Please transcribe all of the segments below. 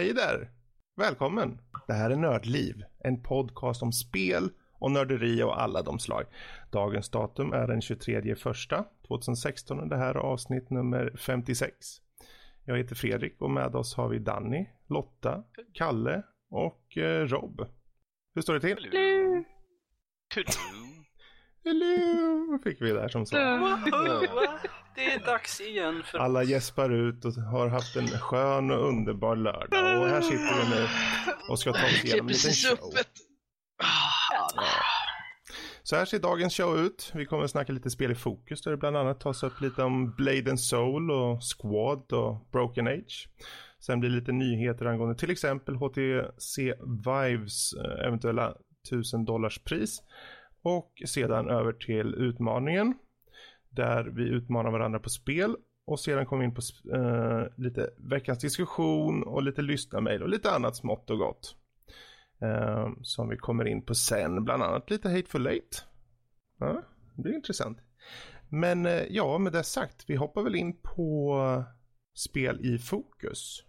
Hej där! Välkommen! Det här är Nördliv, en podcast om spel och nörderi och alla de slag. Dagens datum är den 23 första 2016 och det här är avsnitt nummer 56. Jag heter Fredrik och med oss har vi Danny, Lotta, Kalle och eh, Rob. Hur står det till? Hello. Hello! Fick vi där som så. Det är dags igen för Alla gäspar ut och har haft en skön och underbar lördag. Och här sitter vi nu och ska ta oss igenom en liten show. Ja. Så här ser dagens show ut. Vi kommer att snacka lite spel i fokus där det bland annat tas upp lite om Blade and Soul och Squad och Broken Age. Sen blir det lite nyheter angående till exempel HTC Vives eh, eventuella 1000 dollars pris. Och sedan över till utmaningen. Där vi utmanar varandra på spel. Och sedan kommer vi in på eh, lite veckans diskussion och lite lyssnarmail och lite annat smått och gott. Eh, som vi kommer in på sen. Bland annat lite Hateful Late. Ja, det blir intressant. Men eh, ja, med det sagt, vi hoppar väl in på spel i fokus.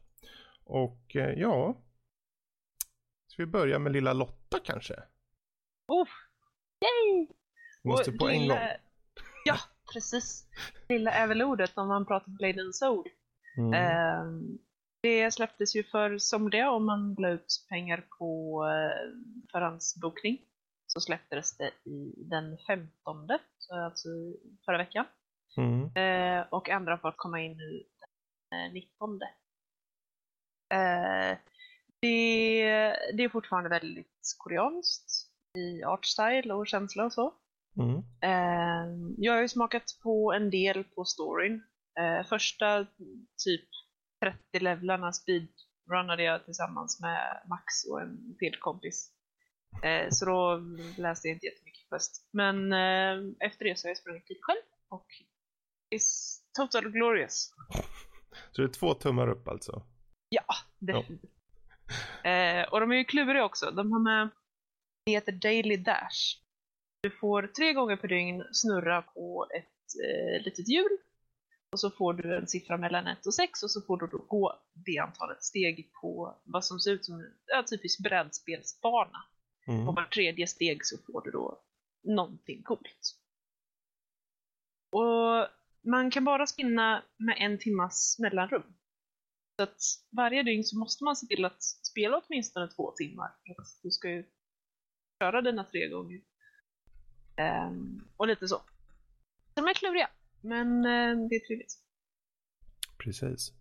Och eh, ja, ska vi börja med lilla Lotta kanske? Oh, yay! Måste Och på en lilla- gång. Ja, precis. Lilla ävelordet om man pratar Blade and Soul. Mm. Ehm, det släpptes ju för somliga om man la ut pengar på uh, förhandsbokning. Så släpptes det i den 15, så alltså förra veckan. Mm. Eh, och andra får komma in nu den eh, 19. Eh, det, det är fortfarande väldigt koreanskt i artstyle och känsla och så. Mm. Eh, jag har ju smakat på en del på storyn. Eh, första typ 30 levlarna speedrunnade jag tillsammans med Max och en till kompis. Eh, så då läste jag inte jättemycket först. Men eh, efter det så har jag sprungit lite själv och is total glorious. Så det är två tummar upp alltså. Ja, definitivt. Eh, och de är ju kluriga också. De har med, heter Daily Dash. Du får tre gånger per dygn snurra på ett eh, litet hjul. Och så får du en siffra mellan 1 och 6 och så får du då gå det antalet steg på vad som ser ut som en ja, typisk brädspelsbana. På Mm. var tredje steg så får du då någonting coolt. Och man kan bara spinna med en timmas mellanrum. Så att varje dygn så måste man se till att spela åtminstone två timmar. Du ska ju köra dina tre gånger. Ehm, och lite så. De är kluriga, men eh, det är trevligt. Precis.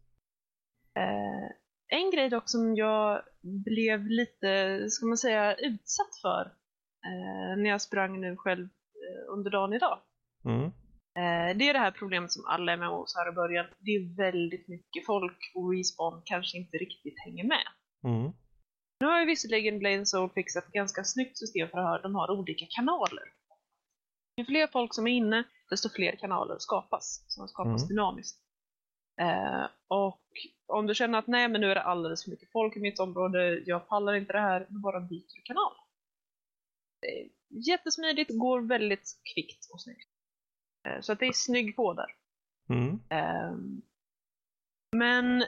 Eh, en grej dock som jag blev lite, ska man säga, utsatt för eh, när jag sprang nu själv under dagen idag. Mm. Det är det här problemet som alla MMOs har i början. Det är väldigt mycket folk och Respawn kanske inte riktigt hänger med. Mm. Nu har ju visserligen Blade Soul fixat ett ganska snyggt system för att de har olika kanaler. Ju fler folk som är inne, desto fler kanaler skapas. Som skapas Mm. dynamiskt. Eh, och om du känner att nej men nu är det alldeles för mycket folk i mitt område, jag pallar inte det här, då bara byter du kanal. Är jättesmidigt, går väldigt kvickt och snyggt. Eh, så att det är snygg på där. Mm. Ehm, men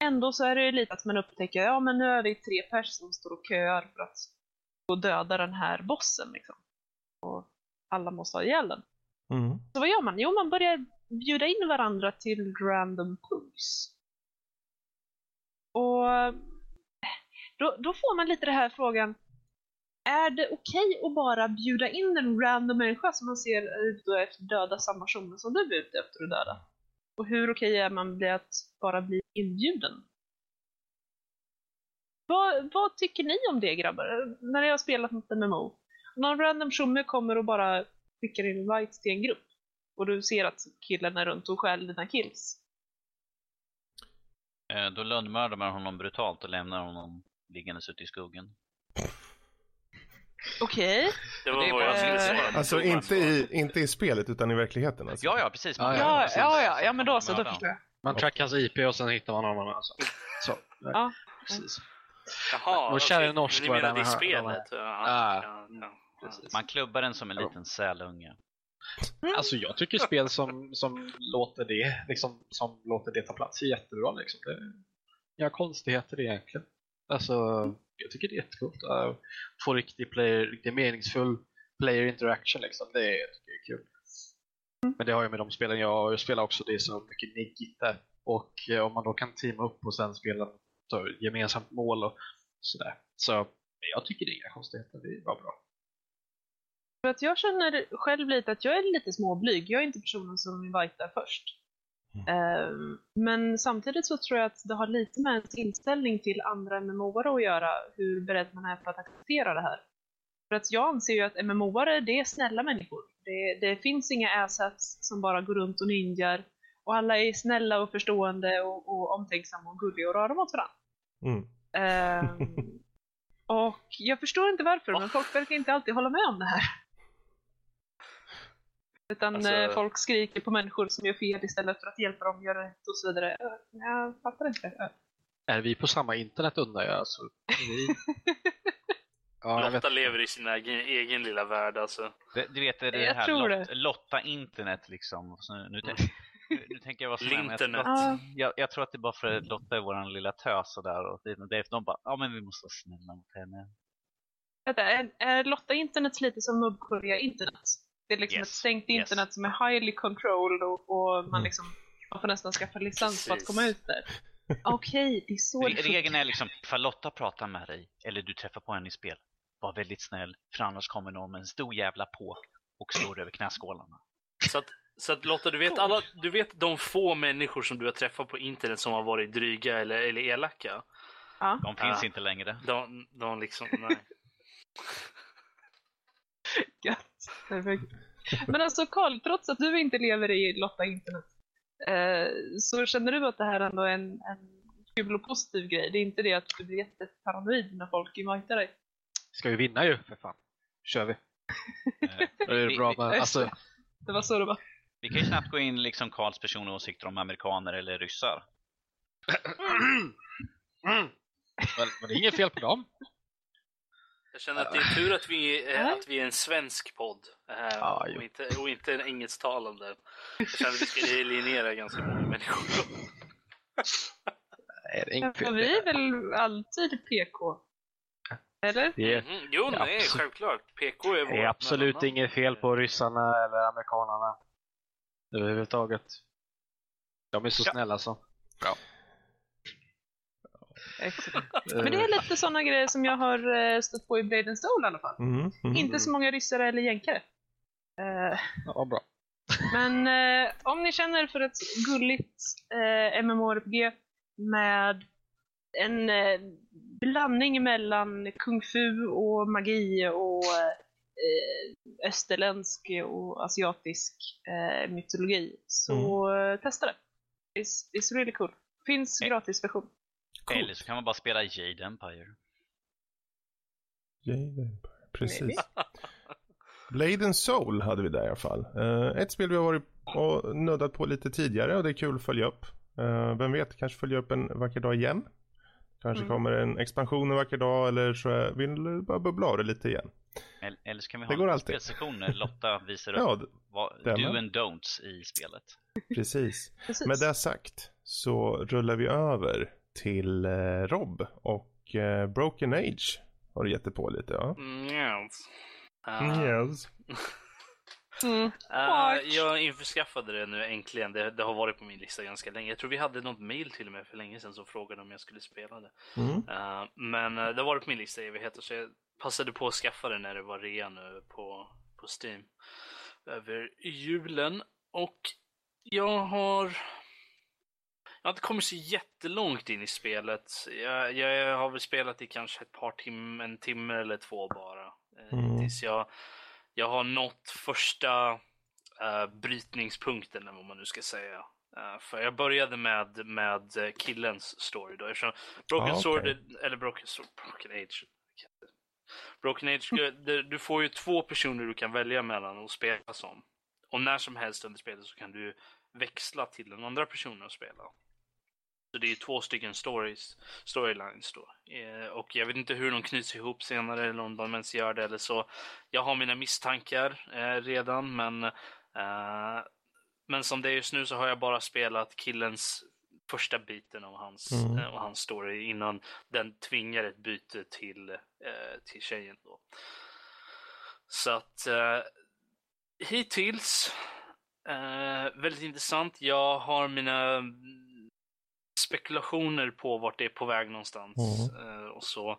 ändå så är det ju lite att man upptäcker, ja men nu är vi tre pers som står och köar för att gå och döda den här bossen liksom. Och alla måste ha ihjäl den. Mm. Så vad gör man? Jo, man börjar bjuda in varandra till random pools. Och då, då får man lite det här frågan, är det okej att bara bjuda in en random människa som man ser är ute efter döda samma personer som du är ute efter att döda? Och hur okej är man bli att bara bli inbjuden? Vad, vad tycker ni om det grabbar? När jag har spelat mot MMO. Någon random tjomme kommer och bara skickar in invite till en grupp. Och du ser att killen är runt och stjäl dina kills. Eh, Då lönnmördar man honom brutalt och lämnar honom liggandes ute i skogen. Okej. Det Det var är vad jag bara- skulle säga. Alltså inte i, inte i spelet utan i verkligheten alltså. Ja, ja, precis. Ja, Ja, precis. ja, ja, ja, men då så, då förstår jag. Man trackar hans IP och sen hittar man honom. Alltså. Så. Ja. Precis. Jaha, Vår kära okej. norsk var menade där med- spelet? Ja, Ah, ja, ja. precis. Man klubbar den som en liten sälunge. Alltså jag tycker spel som, som, låter det, liksom, som låter det ta plats är jättebra. Liksom. Det, inga konstigheter egentligen. Alltså, jag tycker det är jättekult. Uh, få riktig, player, riktigt meningsfull player interaction liksom. Det är, det är kul. Men det har ju med de spelen jag, jag spelar också, det är så mycket neggigt där. Och eh, om man då kan teama upp och sen spela gemensamt mål och sådär. Så jag tycker det är inga konstigheter, det var bra. För att jag känner själv lite att jag är lite småblyg. Jag är inte personen som invitar först. Mm. Um, men samtidigt så tror jag att det har lite med ens inställning till andra MMO-are att göra, hur beredd man är för att acceptera det här. För att jag anser ju att MMO-are, det är snälla människor. Det, det finns inga assets som bara går runt och ninjar. Och alla är snälla och förstående och, och omtänksamma och gulliga och rara mot varandra. Mm. Um, och jag förstår inte varför, men folk verkar inte alltid hålla med om det här. Utan alltså... Eh, folk skriker på människor som gör fel istället för att hjälpa dem göra rätt och så vidare. Jag fattar inte. Är vi på samma internet undrar jag? Alltså, vi... ja, Lotta lever i sin egen, egen lilla värld alltså. Det, du vet det, det jag här Lot, Lotta internet liksom. Så nu, nu, nu, nu tänker jag vara snäll. Jag, ah. jag, jag, tror att det är bara för att Lotta är vår lilla tös och där. Och det, det, de bara, ja men vi måste vara snälla mot henne. Vänta, är, är Lotta internet lite som Nordkorea internet? Det är liksom yes. ett stängt internet yes. som är highly controlled och, och man, mm. liksom, man får nästan skaffa licens för att komma ut där. Okej, okay, det är så det Regeln är liksom, ifall Lotta pratar med dig eller du träffar på henne i spel, var väldigt snäll för annars kommer någon med en stor jävla på och slår över knäskålarna. Så att, så att Lotta, du vet, alla, du vet de få människor som du har träffat på internet som har varit dryga eller, eller elaka? Ja. De finns ja. inte längre. De, de liksom, nej. Men alltså Karl, trots att du inte lever i Lotta internet eh, så känner du att det här ändå är en, en kul och positiv grej? Det är inte det att du blir jätteparanoid när folk invitar dig? Ska vi vinna ju, för fan. kör vi. det är bra med, alltså... Det var så det var. Vi kan ju snabbt gå in liksom Karls personliga åsikter om amerikaner eller ryssar. Men, men det är inget fel på dem. Jag känner att det är tur att vi, äh, att vi är en svensk podd ja, och, inte, och inte en engelsktalande. Jag känner att vi ska eliminera ganska många människor. Nej, det är inget ja, vi är väl alltid PK? Eller? Det är, mm, jo, nej, absolut. självklart. PK är. Det är absolut inget fel på ryssarna eller amerikanerna. Överhuvudtaget. De är så ja. snälla så. Ja. Men det är lite sådana grejer som jag har eh, stött på i Blade Soul i alla fall. Mm, mm, Inte så många ryssare eller jänkare. Uh, ja, bra. Men uh, om ni känner för ett gulligt uh, MMORPG med en uh, blandning mellan kung fu och magi och uh, österländsk och asiatisk mytologi så mm. testa det. It's, it's really cool. Finns gratis version. Coolt. Eller så kan man bara spela Jade Empire. Jade Empire, precis. Blade and Soul hade vi där i alla fall. Ett spel vi har varit och nuddat på lite tidigare och det är kul att följa upp. Vem vet, kanske följa upp en vacker dag igen. Kanske mm. kommer en expansion en vacker dag eller så vill vi bara bubbla av det lite igen. Eller så kan vi ha det en spelsektion när Lotta visar upp ja, vad, do and don'ts i spelet. Precis. Precis. Med det sagt så rullar vi över till eh, Rob och eh, Broken Age har du gett på lite ja. Mm, yes. Uh, yes. mm. uh, jag införskaffade det nu äntligen. Det, det, har varit på min lista ganska länge. Jag tror vi hade något mail till och med för länge sedan som frågade om jag skulle spela det. Mm. Uh, men det har varit på min lista i evigheter så jag passade på att skaffa det när det var rea nu på, på Steam över julen. Och jag har jag har inte kommit så jättelångt in i spelet. Jag, jag har väl spelat i kanske ett par timmar, en timme eller två bara. Mm. Tills jag, jag har nått första uh, brytningspunkten, eller vad man nu ska säga. Uh, för jag började med, med killens story då. Eftersom Broken ah, okay. Sword, eller Broken Sword, Broken Age. Broken Age, du, du får ju två personer du kan välja mellan och spela som. Och när som helst under spelet så kan du växla till den andra personen att spela. Så det är två stycken stories, storylines då. Eh, och jag vet inte hur de knyts ihop senare eller om de ens gör det eller så. Jag har mina misstankar eh, redan men eh, men som det är just nu så har jag bara spelat killens första biten av hans, mm. av hans story innan den tvingar ett byte till, eh, till tjejen. Då. Så att eh, hittills eh, väldigt intressant. Jag har mina spekulationer på vart det är på väg någonstans. Mm. Uh, och så.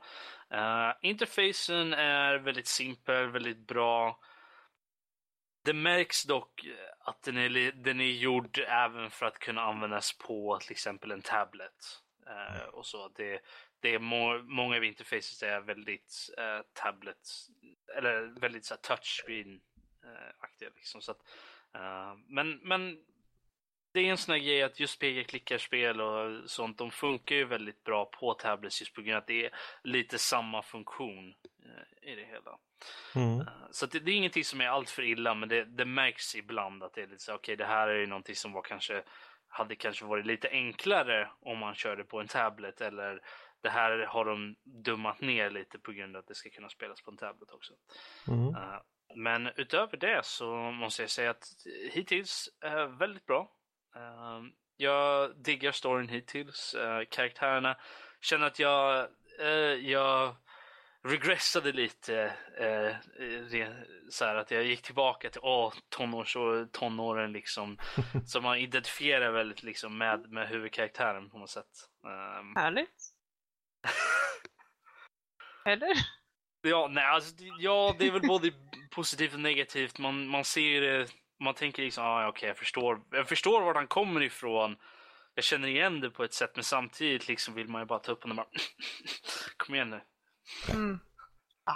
Uh, interfacen är väldigt simpel, väldigt bra. Det märks dock att den är, den är gjord även för att kunna användas på till exempel en tablet. Uh, och så. Det, det är må, många av interfaces är väldigt uh, tablet, eller väldigt så touchscreen-aktiga. Liksom. Så att, men, men det är en sån här grej att just peka-klickarspel och sånt, de funkar ju väldigt bra på tablets just på grund av att det är lite samma funktion eh, i det hela. Mm. Uh, så det, det, är ingenting som är allt för illa, men det, det märks ibland att det är lite så, okej, okay, det här är ju någonting som var kanske, hade kanske varit lite enklare om man körde på en tablet eller det här har de dummat ner lite på grund av att det ska kunna spelas på en tablet också. Mm. Uh, men utöver det så måste jag säga att hittills är väldigt bra. Ehm, jag diggar storyn hittills. Uh, karaktärerna. Känner att jag, uh, jag regressade lite. Uh, så här, att jag gick tillbaka till oh, tonårs och tonåren liksom. så man identifierar väldigt liksom med, med huvudkaraktären på något sätt. Um... Härligt. Eller? Ja, nej, alltså, ja, det är väl både positivt och negativt. Man, man ser det man tänker liksom, ah, okej, okay, jag förstår. Jag förstår var han kommer ifrån. Jag känner igen det på ett sätt, men samtidigt liksom vill man ju bara ta upp honom och bara, kom igen nu. Mm. Ah.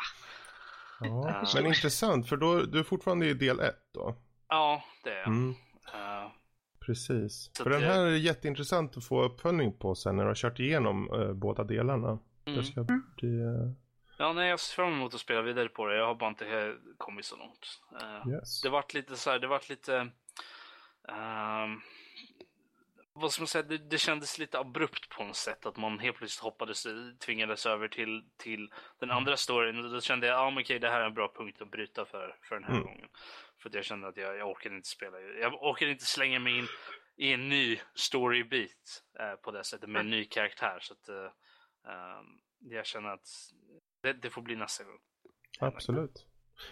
Ja, uh, men intressant, för då, du är fortfarande i del 1 då? Ja, det är jag. Mm. Uh, Precis. För det... den här är jätteintressant att få uppföljning på sen när du har kört igenom uh, båda delarna. Mm. Det ska bli Ja, nej, jag ser fram emot att spela vidare på det. Jag har bara inte kommit så långt. Uh, yes. Det vart lite så här, det vart lite... Uh, vad ska man säga, det, det, kändes lite abrupt på något sätt att man helt plötsligt hoppades, tvingades över till, till den mm. andra storyn. Och då kände jag, ja ah, okej, det här är en bra punkt att bryta för, för den här mm. gången. För att jag kände att jag, jag orkade inte spela, jag orkade inte slänga mig in i en ny storybit uh, på det sättet med en ny karaktär. Så att uh, jag känner att det, det får bli nästa gång. Absolut.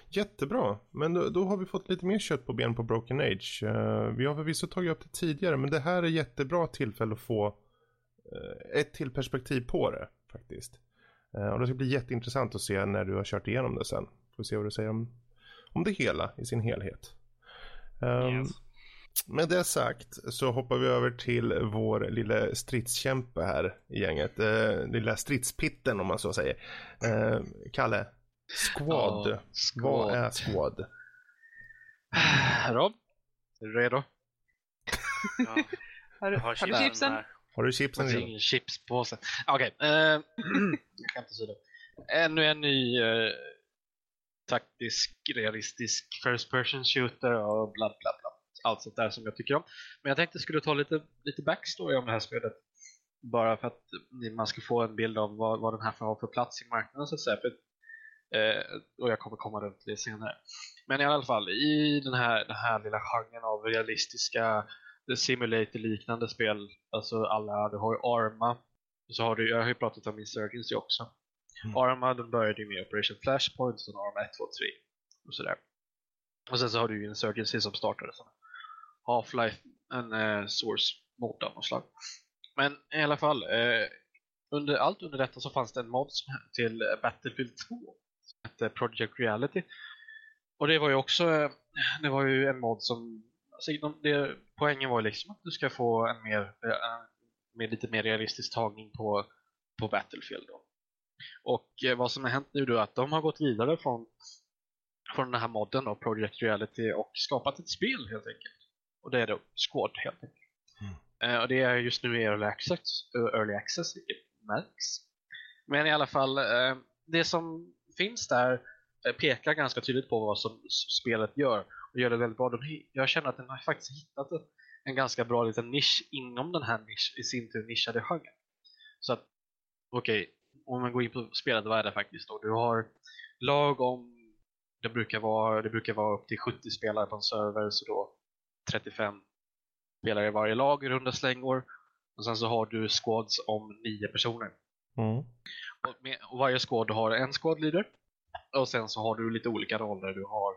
Jättebra, men då, då, har vi fått lite mer kött på ben på Broken Age. Uh, vi har förvisso tagit upp det tidigare, men det här är jättebra tillfälle att få uh, ett till perspektiv på det faktiskt. Uh, och det ska bli jätteintressant att se när du har kört igenom det sen. Får se vad du säger om, om det hela i sin helhet. Um, yes. Med det sagt så hoppar vi över till vår lilla stridskämpe här i gänget. Eh, lilla stridspitten om man så säger. Eh, Kalle, squad. Oh, squad. Vad är squad? Rob, är du redo? ja. har, du, har, du chipsen? Har du chipsen? Jag har ingen chipspåse. Okej, okay. eh. Ännu en ny eh, taktisk, realistisk first person shooter och bla bla bla allt sånt där som jag tycker om. Men jag tänkte skulle ta lite, lite backstory om det här spelet. Bara för att man ska få en bild av vad, vad den här får ha för plats i marknaden så att säga. För, eh, och jag kommer komma runt det senare. Men i alla fall, i den här, den här lilla genren av realistiska simulator-liknande spel, alltså alla, du har ju Arma, så har du, jag har ju pratat om Insurgency också. Mm. Arma, den började ju med Operation Flashpoint, och Arma 1, 2, 3 och sådär. Och sen så har du ju Insurgency som startade som Half-Life, en eh, source mode av något slag. Men i alla fall, eh, under, allt under detta så fanns det en mod till Battlefield 2 som hette Project Reality. Och det var ju också eh, det var ju en mod som alltså, det, poängen var ju liksom att du ska få en mer, eh, med lite mer realistisk tagning på, på Battlefield. Då. Och eh, vad som har hänt nu då är att de har gått vidare från, från den här modden då, Project Reality och skapat ett spel helt enkelt. Och det är då Squad helt enkelt. Mm. Uh, och det är just nu i Early Access, uh, early access vilket märks. Men i alla fall, uh, det som finns där pekar ganska tydligt på vad som spelet gör och gör det väldigt bra. Jag känner att den har faktiskt hittat en, ganska bra liten nisch inom den här nisch, i sin tur nischade genren. Så att, okej, okay, om man går in på spelet, vad är det faktiskt då? Du har lag om, det brukar vara, det brukar vara upp till 70 spelare på en server, så då 35 spelare i varje lag i runda slängor. Och sen så har du squads om nio personer. Mm. Och, med, och varje squad har en squad leader. Och sen så har du lite olika roller. Du har,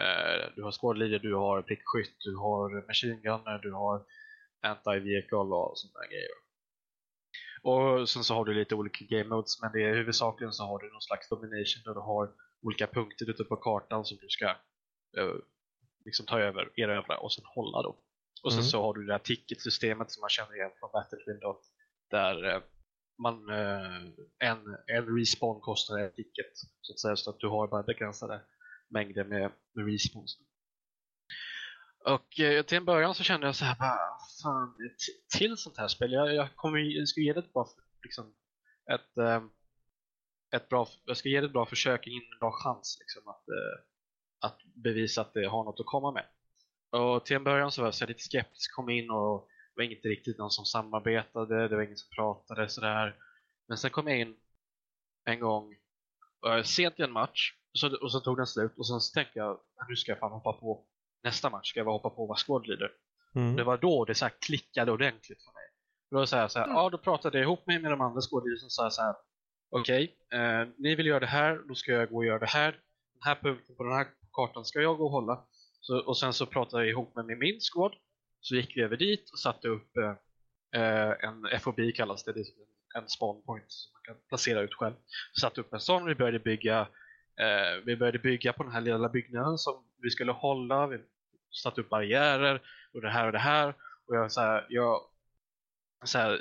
eh, du har squad leader, du har prickskytt, du har machine gunner, du har anti-vehicle och sådana grejer. Och sen så har du lite olika game modes, men det är huvudsakligen så har du någon slags domination där du har olika punkter ute på kartan som du ska uh, liksom ta över, erövra och sen hålla då. Och sen mm. så har du det här ticketsystemet som man känner igen från Battlefield då, där uh, man, uh, en, en respawn kostar ett ticket så att säga, så att du har bara begränsade mängder med, med respawns. Och eh, till en början så kände jag så här, bara, fan, till sånt här spel. Jag, jag, kommer, jag ska ge det ett bra, liksom, ett, eh, ett bra, jag ska ge det ett bra försök, en bra chans liksom, att, eh, att bevisa att det har något att komma med. Och till en början så var jag lite skeptisk, kom in och det var inte riktigt någon som samarbetade, det var ingen som pratade sådär. Men sen kom jag in en gång, sent i en match, och så, och så tog den slut och sen så tänkte jag, nu ska jag fan hoppa på nästa match ska jag hoppa på vad squad leader. Mm. Det var då det så klickade ordentligt för mig. Då sa jag så här, mm. ja då pratade jag ihop mig med de andra skådespelarna och sa så här, okej, okay, eh, ni vill göra det här, då ska jag gå och göra det här. Den här punkten på den här kartan ska jag gå och hålla. Så, och sen så pratade jag ihop mig med min squad. Så gick vi över dit och satte upp eh, eh en FOB kallas det, det är en spawn point som man kan placera ut själv. Satte upp en sån, vi började bygga eh, vi började bygga på den här lilla byggnaden som vi skulle hålla. Vi satte upp barriärer och det här och det här. Och jag, så här, jag så här,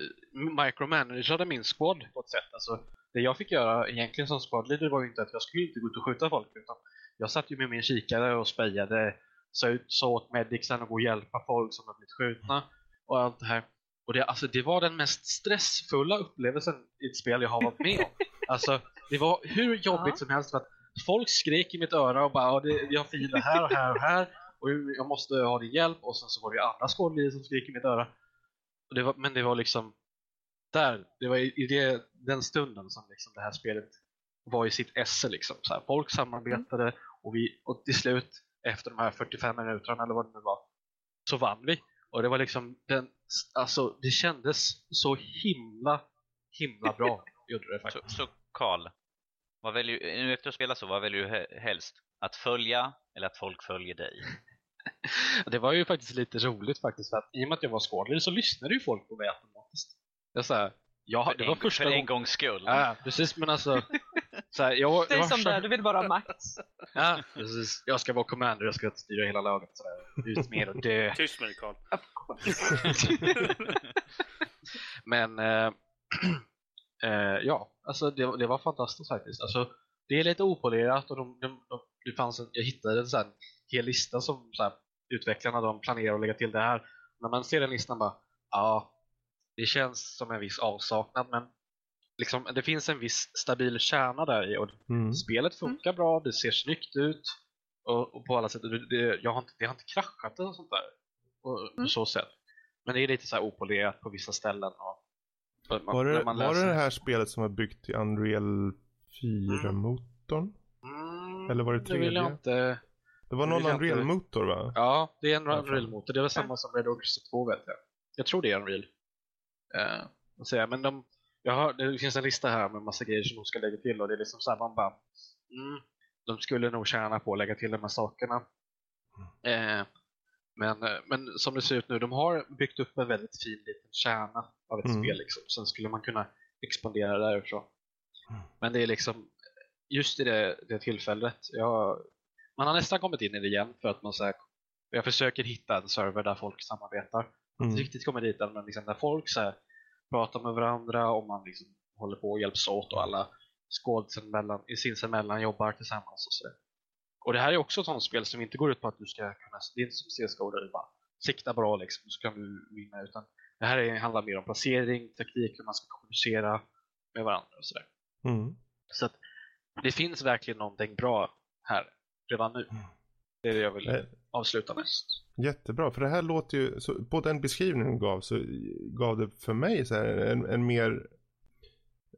micromanagerade min squad på ett sätt. Alltså, det jag fick göra egentligen som squad leader var ju inte att jag skulle inte gå ut och skjuta folk. Utan jag satt ju med min kikare och spejade, sa ut, sa åt medicsen och gå och hjälpa folk som har blivit skjutna och allt det här. Och det, alltså, det var den mest stressfulla upplevelsen i ett spel jag har varit med om. Alltså, det var hur jobbigt som helst för att folk skrek i mitt öra och bara det, vi har fiender här och här och här och jag måste ha din hjälp och sen så var det andra skådespelare som skrek i mitt öra. Och det var, men det var liksom där, det var i det, den stunden som liksom det här spelet var i sitt esse liksom. Så här, folk samarbetade och, vi, och till slut efter de här 45 minuterna eller vad det nu var så vann vi. Och det var liksom den, alltså det kändes så himla, himla bra. gjorde det faktiskt. Så Karl, vad väljer, nu efter att spela så, vad väljer du helst? Att följa eller att folk följer dig? det var ju faktiskt lite roligt faktiskt för att i och med att jag var skådespelare så lyssnade ju folk på mig automatiskt. Jag så jag, för det var en, första för en gångs skull. Ja, precis men alltså så här, jag, det är som det, du vill bara ha makt. Ja, precis. Jag ska vara commander, jag ska styra hela laget. Så där. Ut med och dö. Tyst med dig Carl. men äh, äh, ja, alltså det, det, var fantastiskt faktiskt. Alltså, det är lite opolerat och de, de, de, det fanns en, jag hittade en sån hel lista som så här, utvecklarna de planerar att lägga till det här. När man ser den listan bara, ja, det känns som en viss avsaknad men liksom, det finns en viss stabil kärna där i och mm. spelet funkar mm. bra, det ser snyggt ut och, och på alla sätt, det, det, jag har inte, det har inte kraschat och sånt där på, mm. så sätt. Men det är lite så här opolerat på vissa ställen. Och, man, var det, var det det här spelet som var byggt i Unreal 4-motorn? Mm. Eller var det tredje? Det vill jag inte... Det var någon Unreal-motor va? Ja, det är en Unreal-motor. Det väl samma som Red Orchestra 2 vet jag. Jag tror det är Unreal. Uh, säga. Men de, jag har, det finns en lista här med massa grejer som de ska lägga till och det är liksom såhär man bara mm, de skulle nog tjäna på att lägga till de här sakerna. Mm. Uh, men, uh, men som det ser ut nu, de har byggt upp en väldigt fin liten kärna av ett mm. spel liksom. Sen skulle man kunna expandera därifrån. Mm. Men det är liksom just i det, det tillfället, jag man har nästan kommit in i det igen för att man så här, jag försöker hitta en server där folk samarbetar. Mm. Riktigt kommer dit än, men liksom där folk så här, pratar med varandra och man liksom håller på och hjälps åt och alla skådisen mellan, sinsemellan jobbar tillsammans och så. Och det här är också ett sånt spel som inte går ut på att du ska kunna, det är inte som CSGO där du bara sikta bra liksom, så kan du vinna utan det här är, handlar mer om placering, taktik, hur man ska kommunicera med varandra och sådär. Mm. Så att det finns verkligen någonting bra här redan nu. Mm. Det är det jag vill eh, avsluta med. Jättebra, för det här låter ju, så på den beskrivningen du gav så gav det för mig så en, en mer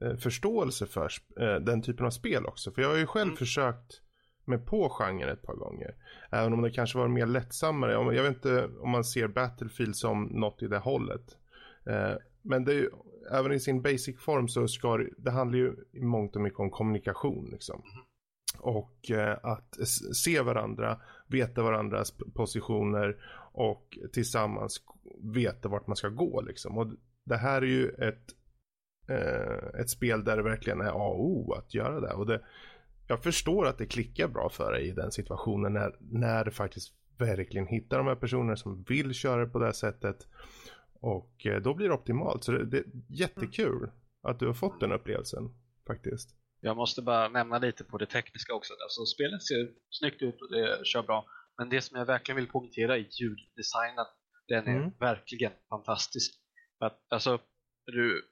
eh, förståelse för eh, den typen av spel också. För jag har ju själv mm. försökt med på genren ett par gånger. Även om det kanske var mer lättsammare. Jag vet inte om man ser Battlefield som något i det hållet. Eh, men det är ju, även i sin basic form så ska det, det handlar ju i mångt och mycket om kommunikation liksom. Mm. Och eh, att se varandra, veta varandras positioner och tillsammans veta vart man ska gå liksom. Och det här är ju ett, eh, ett spel där det verkligen är A och O att göra det. Och det, jag förstår att det klickar bra för dig i den situationen när, när du faktiskt verkligen hittar de här personerna som vill köra på det här sättet. Och eh, då blir det optimalt. Så det, det är jättekul mm. att du har fått den upplevelsen faktiskt. Jag måste bara nämna lite på det tekniska också. Alltså, spelet ser snyggt ut och det kör bra. Men det som jag verkligen vill poängtera är ljuddesignen. Den är mm. verkligen fantastisk. Att, alltså, du,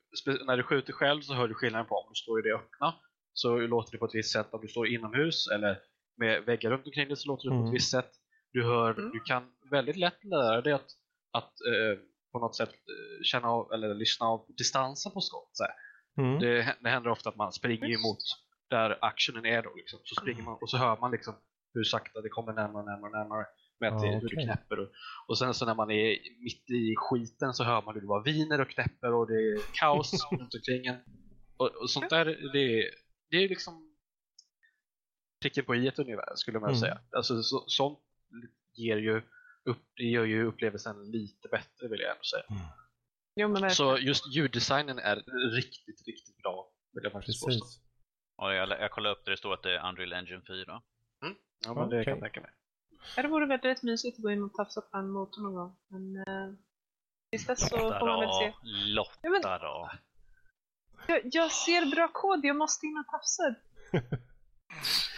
när du skjuter själv så hör du skillnaden på om du står i det öppna så låter det på ett visst sätt. Om du står inomhus eller med väggar runt omkring dig så låter det mm. på ett mm. visst sätt. Du, hör, mm. du kan väldigt lätt lära dig att, att eh, på något sätt eh, känna av, eller lyssna av distansen på skott. Så mm. det, det händer ofta att man springer emot där actionen är då. Liksom. Så springer man och så hör man liksom hur sakta det kommer närmare och närmare, närmare med ah, hur okay. det knäpper. Och, och sen så när man är mitt i skiten så hör man hur det bara viner och knäpper och det är kaos runt omkring en. Och, och sånt där, det, det är liksom pricken på i ett ungefär skulle man mm. säga. Alltså så, sånt ger ju upp, det gör ju upplevelsen lite bättre vill jag ändå säga. Mm. Jo, så just ljuddesignen är riktigt, riktigt bra vill jag faktiskt påstå. Ja, jag, jag kollade upp det, det står att det är Unreal Engine 4. Mm. Ja, men det okay. kan jag tänka mig. Ja, det vore väldigt mysigt att gå in och tafsa på den motorn någon gång. Men eh, tills dess så får man väl se. Lotta ja, men, då. Jag, jag, ser bra kod, jag måste in och tafsa.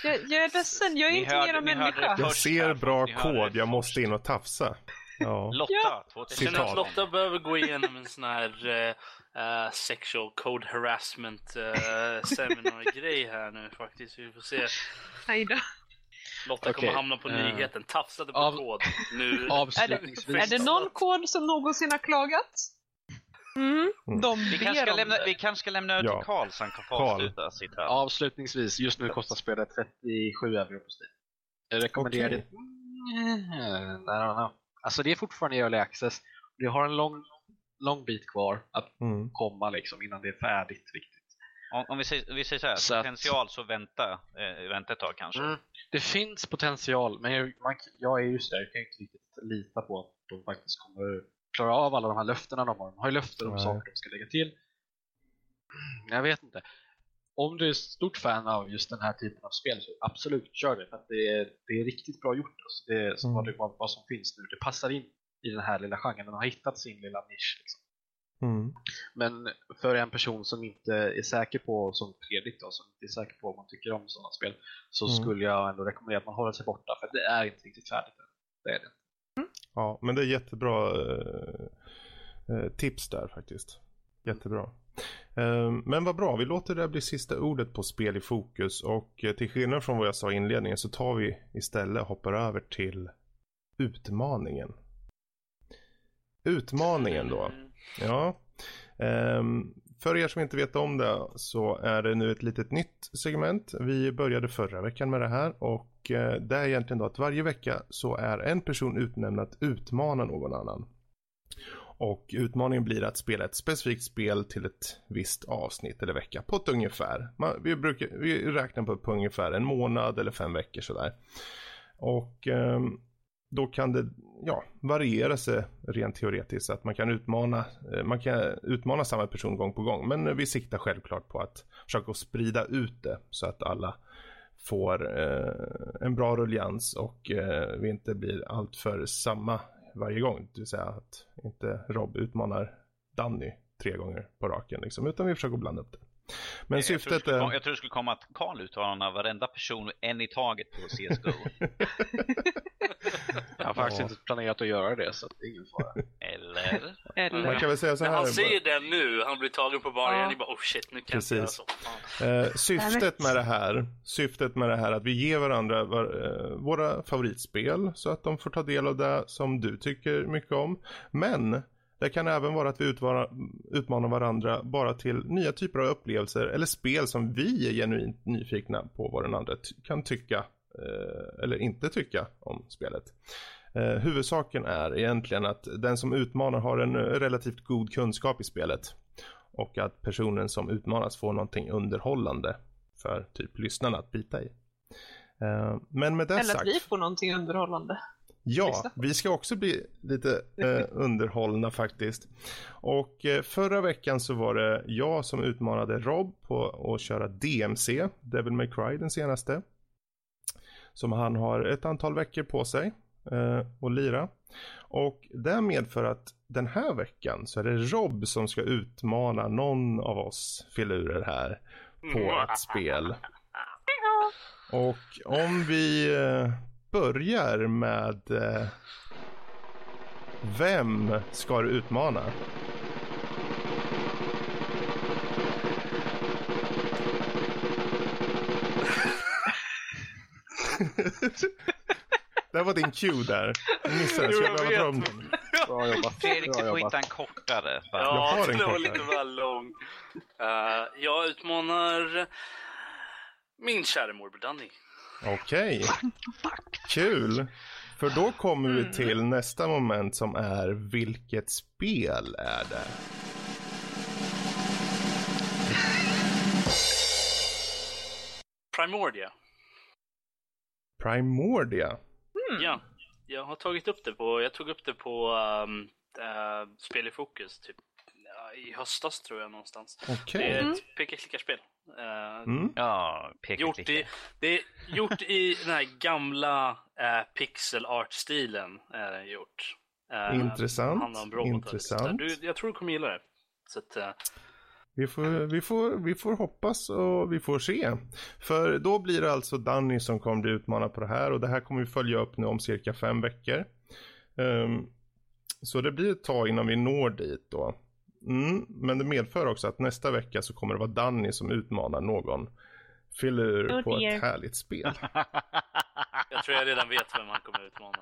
Jag, jag är ledsen, jag är ni inte hörde, mer människa. Jag ser bra kod, jag måste in och tafsa. Ja. Lotta, ja. jag känner att Lotta behöver gå igenom en sån här uh, sexual code harassment uh, seminar-grej här nu faktiskt. Vi får se. Hejdå. Lotta okay. kommer hamna på nyheten. Tafsade på Av... kod. Nu. Avslutningsvis. Är det, är det någon kod som någonsin har klagat? Mm, mm. De vi, kanske ska lämna, vi kanske ska lämna över ja. till Karl så han kan få avsluta sitt här. Avslutningsvis, just nu kostar spelet 37 euro på Steam. Jag rekommenderar okay. det. Mm, alltså det är fortfarande early access. Det har en lång, lång bit kvar att mm. komma liksom innan det är färdigt riktigt. Om, om vi, säger, vi säger så här, så potential att, så vänta, eh, vänta ett tag kanske. Mm, det finns potential, men jag, man, jag är just där, jag kan inte riktigt lita på att de faktiskt kommer klara av alla de här löftena de har. De har ju löften om Nej. saker de ska lägga till. Jag vet inte. Om du är stort fan av just den här typen av spel så absolut, kör det. För det, är, det är riktigt bra gjort. Alltså. Det är som mm. vad, vad som finns nu. Det passar in i den här lilla genren. Den har hittat sin lilla nisch. Liksom. Mm. Men för en person som inte är säker på, som Fredrik då, som inte är säker på vad man tycker om sådana spel så mm. skulle jag ändå rekommendera att man håller sig borta för det är inte riktigt färdigt än. Det är det Ja, men det är jättebra eh, eh, tips där faktiskt. Jättebra. Ehm, men vad bra, vi låter det bli sista ordet på spel i fokus och eh, till skillnad från vad jag sa i inledningen så tar vi istället och hoppar över till utmaningen. Utmaningen då. Ja. Ehm, för er som inte vet om det så är det nu ett litet nytt segment. Vi började förra veckan med det här och eh, det är egentligen då att varje vecka så är en person utnämnd att utmana någon annan. Och utmaningen blir att spela ett specifikt spel till ett visst avsnitt eller vecka på ett ungefär. Man, vi, brukar, vi räknar på, på ungefär en månad eller fem veckor sådär. Och eh, då kan det ja, variera sig rent teoretiskt. Att man kan, utmana, eh, man kan utmana samma person gång på gång. Men vi siktar självklart på att försöka sprida ut det så att alla får eh, en bra rullians och eh, vi inte blir allt för samma varje gång. Det vill säga att inte Rob utmanar Danny tre gånger på raken liksom, utan vi försöker blanda upp det. Men jag syftet tror är... Jag tror det skulle komma att Karl utmanar varenda person en i taget på CSGO. jag har faktiskt inte planerat att göra det så det är ingen fara. Eller? Eller? Man kan väl säga så här. När han säger det nu, han blir tagen på bar igen, ja. bara oh shit, nu kan Precis. jag göra så. Eh, syftet med det här, syftet med det här att vi ger varandra var, eh, våra favoritspel så att de får ta del av det som du tycker mycket om. Men det kan även vara att vi utmanar varandra bara till nya typer av upplevelser eller spel som vi är genuint nyfikna på vad den andra kan tycka eh, eller inte tycka om spelet. Eh, huvudsaken är egentligen att den som utmanar har en relativt god kunskap i spelet. Och att personen som utmanas får någonting underhållande för typ lyssnarna att bita i. Eh, men med det Eller sagt. att vi får någonting underhållande. Ja, vi ska också bli lite eh, underhållna faktiskt. Och eh, förra veckan så var det jag som utmanade Rob på att köra DMC, Devil May Cry den senaste. Som han har ett antal veckor på sig eh, att lira. Och det medför att den här veckan så är det Rob som ska utmana någon av oss filurer här på ett spel. Och om vi eh, börjar med eh, vem ska du utmana? det var din cue där. Jag missade, så jag behöver dra om den. Bra jobbat. Fredrik, du får hitta en kortare. Ja, jag har en den var lite väl lång. Uh, jag utmanar min kära morbror Danny. Okej. Okay. Kul. För då kommer vi till nästa moment som är vilket spel är det? Primordia. Primordia? Mm. Ja, jag har tagit upp det på, jag tog upp det på um, uh, Spel i fokus typ i höstas tror jag någonstans. Okay. Det är ett mm. peka-klicka-spel. Uh, mm. Ja, peka-klicka. Gjort det är gjort i den här gamla uh, pixel art-stilen. Uh, gjort. Uh, Intressant. Intressant. Du, jag tror du kommer gilla det. Så att, vi får, vi, får, vi får hoppas och vi får se. För då blir det alltså Danny som kommer bli utmanad på det här och det här kommer vi följa upp nu om cirka fem veckor. Um, så det blir ett tag innan vi når dit då. Mm, men det medför också att nästa vecka så kommer det vara Danny som utmanar någon filur oh, på ett härligt spel. jag tror jag redan vet vem han kommer utmana.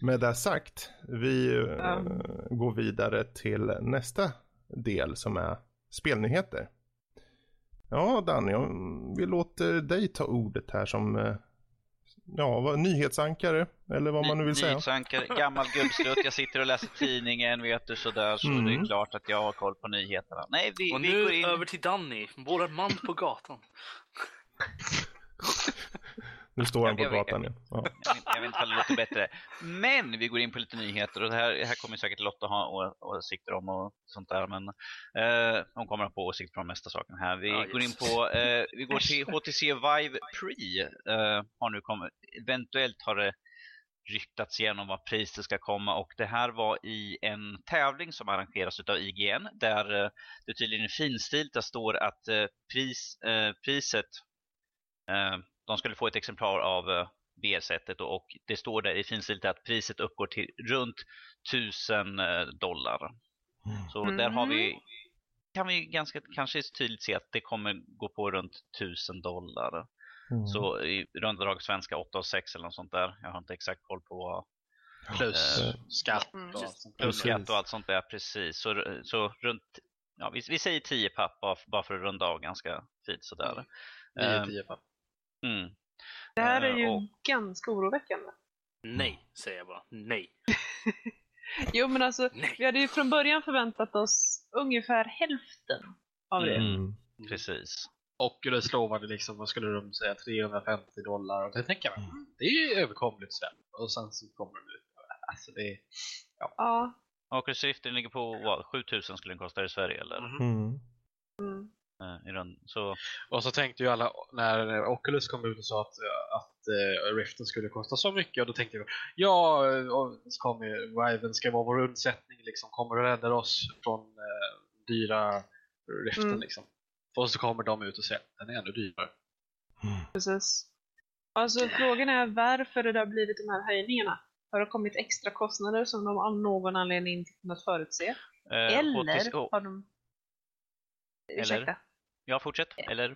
Med det sagt, vi um. går vidare till nästa del som är spelnyheter. Ja, Danny, vi låter dig ta ordet här som ja, nyhetsankare eller vad man nu vill säga. Nyhetsankare, gammal gubbstrutt, jag sitter och läser tidningen, vet du sådär, så mm. det är klart att jag har koll på nyheterna. Nej, vi, och vi nu går in... över till Danny, vår man på gatan. Nu står han på gatan igen. Ja. Jag, vet inte om det låter bättre. Men vi går in på lite nyheter och det här, det här kommer säkert Lotta ha åsikter om och sånt där. Men eh, hon kommer att ha åsikter om mesta saken här. Vi ja, går in på, eh, vi går till HTC Vive Pre. Eh, har nu kommit, eventuellt har det ryktats igenom vad pris det ska komma och det här var i en tävling som arrangeras av IGN där eh, det tydligen är finstilt. Det står att eh, pris, eh, priset de skulle få ett exemplar av uh, VR-sättet och det står där i finstilt att priset uppgår till runt 1000 uh, dollar. Mm. Så där har vi mm. kan vi ganska kanske tydligt se att det kommer gå på runt 1000 dollar. Mm. Så i runda drag svenska 8 och 6 eller något sånt där. Jag har inte exakt koll på vad Plus eh, skatt och, mm. plus skatt och allt sånt där, precis. Så, så runt, ja, vi, vi säger 10 papp bara, bara för att runda av ganska fint sådär. Mm. 9-10 papp. Mm. Det här är ju och... ganska oroväckande. Nej, säger jag bara. Nej. jo, men alltså, Nej. vi hade ju från början förväntat oss ungefär hälften av det. Mm. Precis. Och det lovade liksom, vad skulle de säga, 350 dollar. Och det tänker jag, mm. det är ju överkomligt sen. Och sen så kommer det ut. Alltså det ja. ja. Oculus Rift ligger på vad, 7000 skulle den kosta i Sverige eller? Mm. Eh, i den. Så... Och så tänkte ju alla, när Oculus kom ut och sa att, att uh, Riften skulle kosta så mycket, och då tänkte jag, ja, kommer Riven ska vara vår undsättning, liksom, kommer att rädda oss från uh, dyra Riften. Mm. Liksom. Och så kommer de ut och säger att den är ännu dyrare. Mm. Precis. Alltså frågan är varför det har blivit de här höjningarna. Har det kommit extra kostnader som de av någon anledning inte kunnat förutse? Eh, Eller har de... Ursäkta? Eller? Ja, fortsätt. Eller?